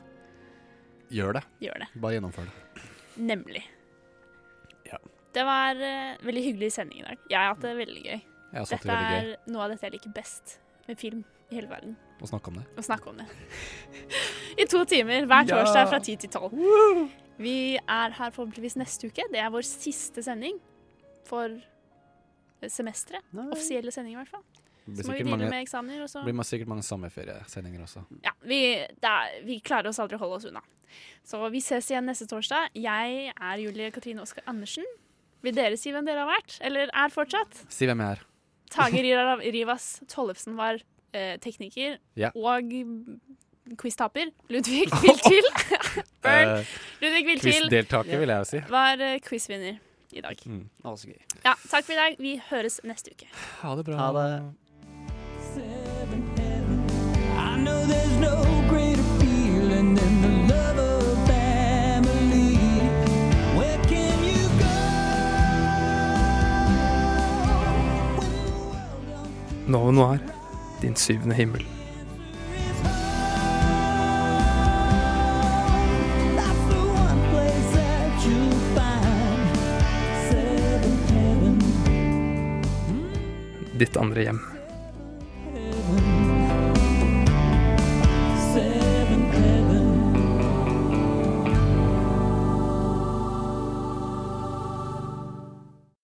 Gjør det. Gjør det. Bare gjennomfør det. Nemlig. Det var uh, veldig hyggelig sending i dag. Jeg har hatt det veldig gøy. Også det Dette veldig er noe av dette jeg liker best med film i hele verden. Å snakke om det. Å snakke om det. I to timer hver Ja. torsdag fra ti til tolv. Vi er her forhåpentligvis neste uke. Det er vår siste sending for semesteret. Offisielle sending, i hvert fall. Så må vi deale mange- med eksamener. Og så. Det blir sikkert mange sommerferiesendinger også. Ja, vi, er, vi klarer oss aldri å holde oss unna. Så vi ses igjen neste torsdag. Jeg er Julie Katrine Oskar Andersen. Vil dere si hvem dere har vært? Eller er fortsatt? Si hvem jeg er. Tage Rivas Tollefsen var eh, tekniker Ja. og quiztaper. Ludvig Viltil. Burn. Eh, Ludvig Viltil Quizdeltaker, vil jeg jo si. var eh, quizvinner i dag. Mm. Å, så gøy. Ja, takk for i dag. Vi høres neste uke. Ha det bra. Ha det. Nova Noir, din syvende himmel. Ditt andre hjem.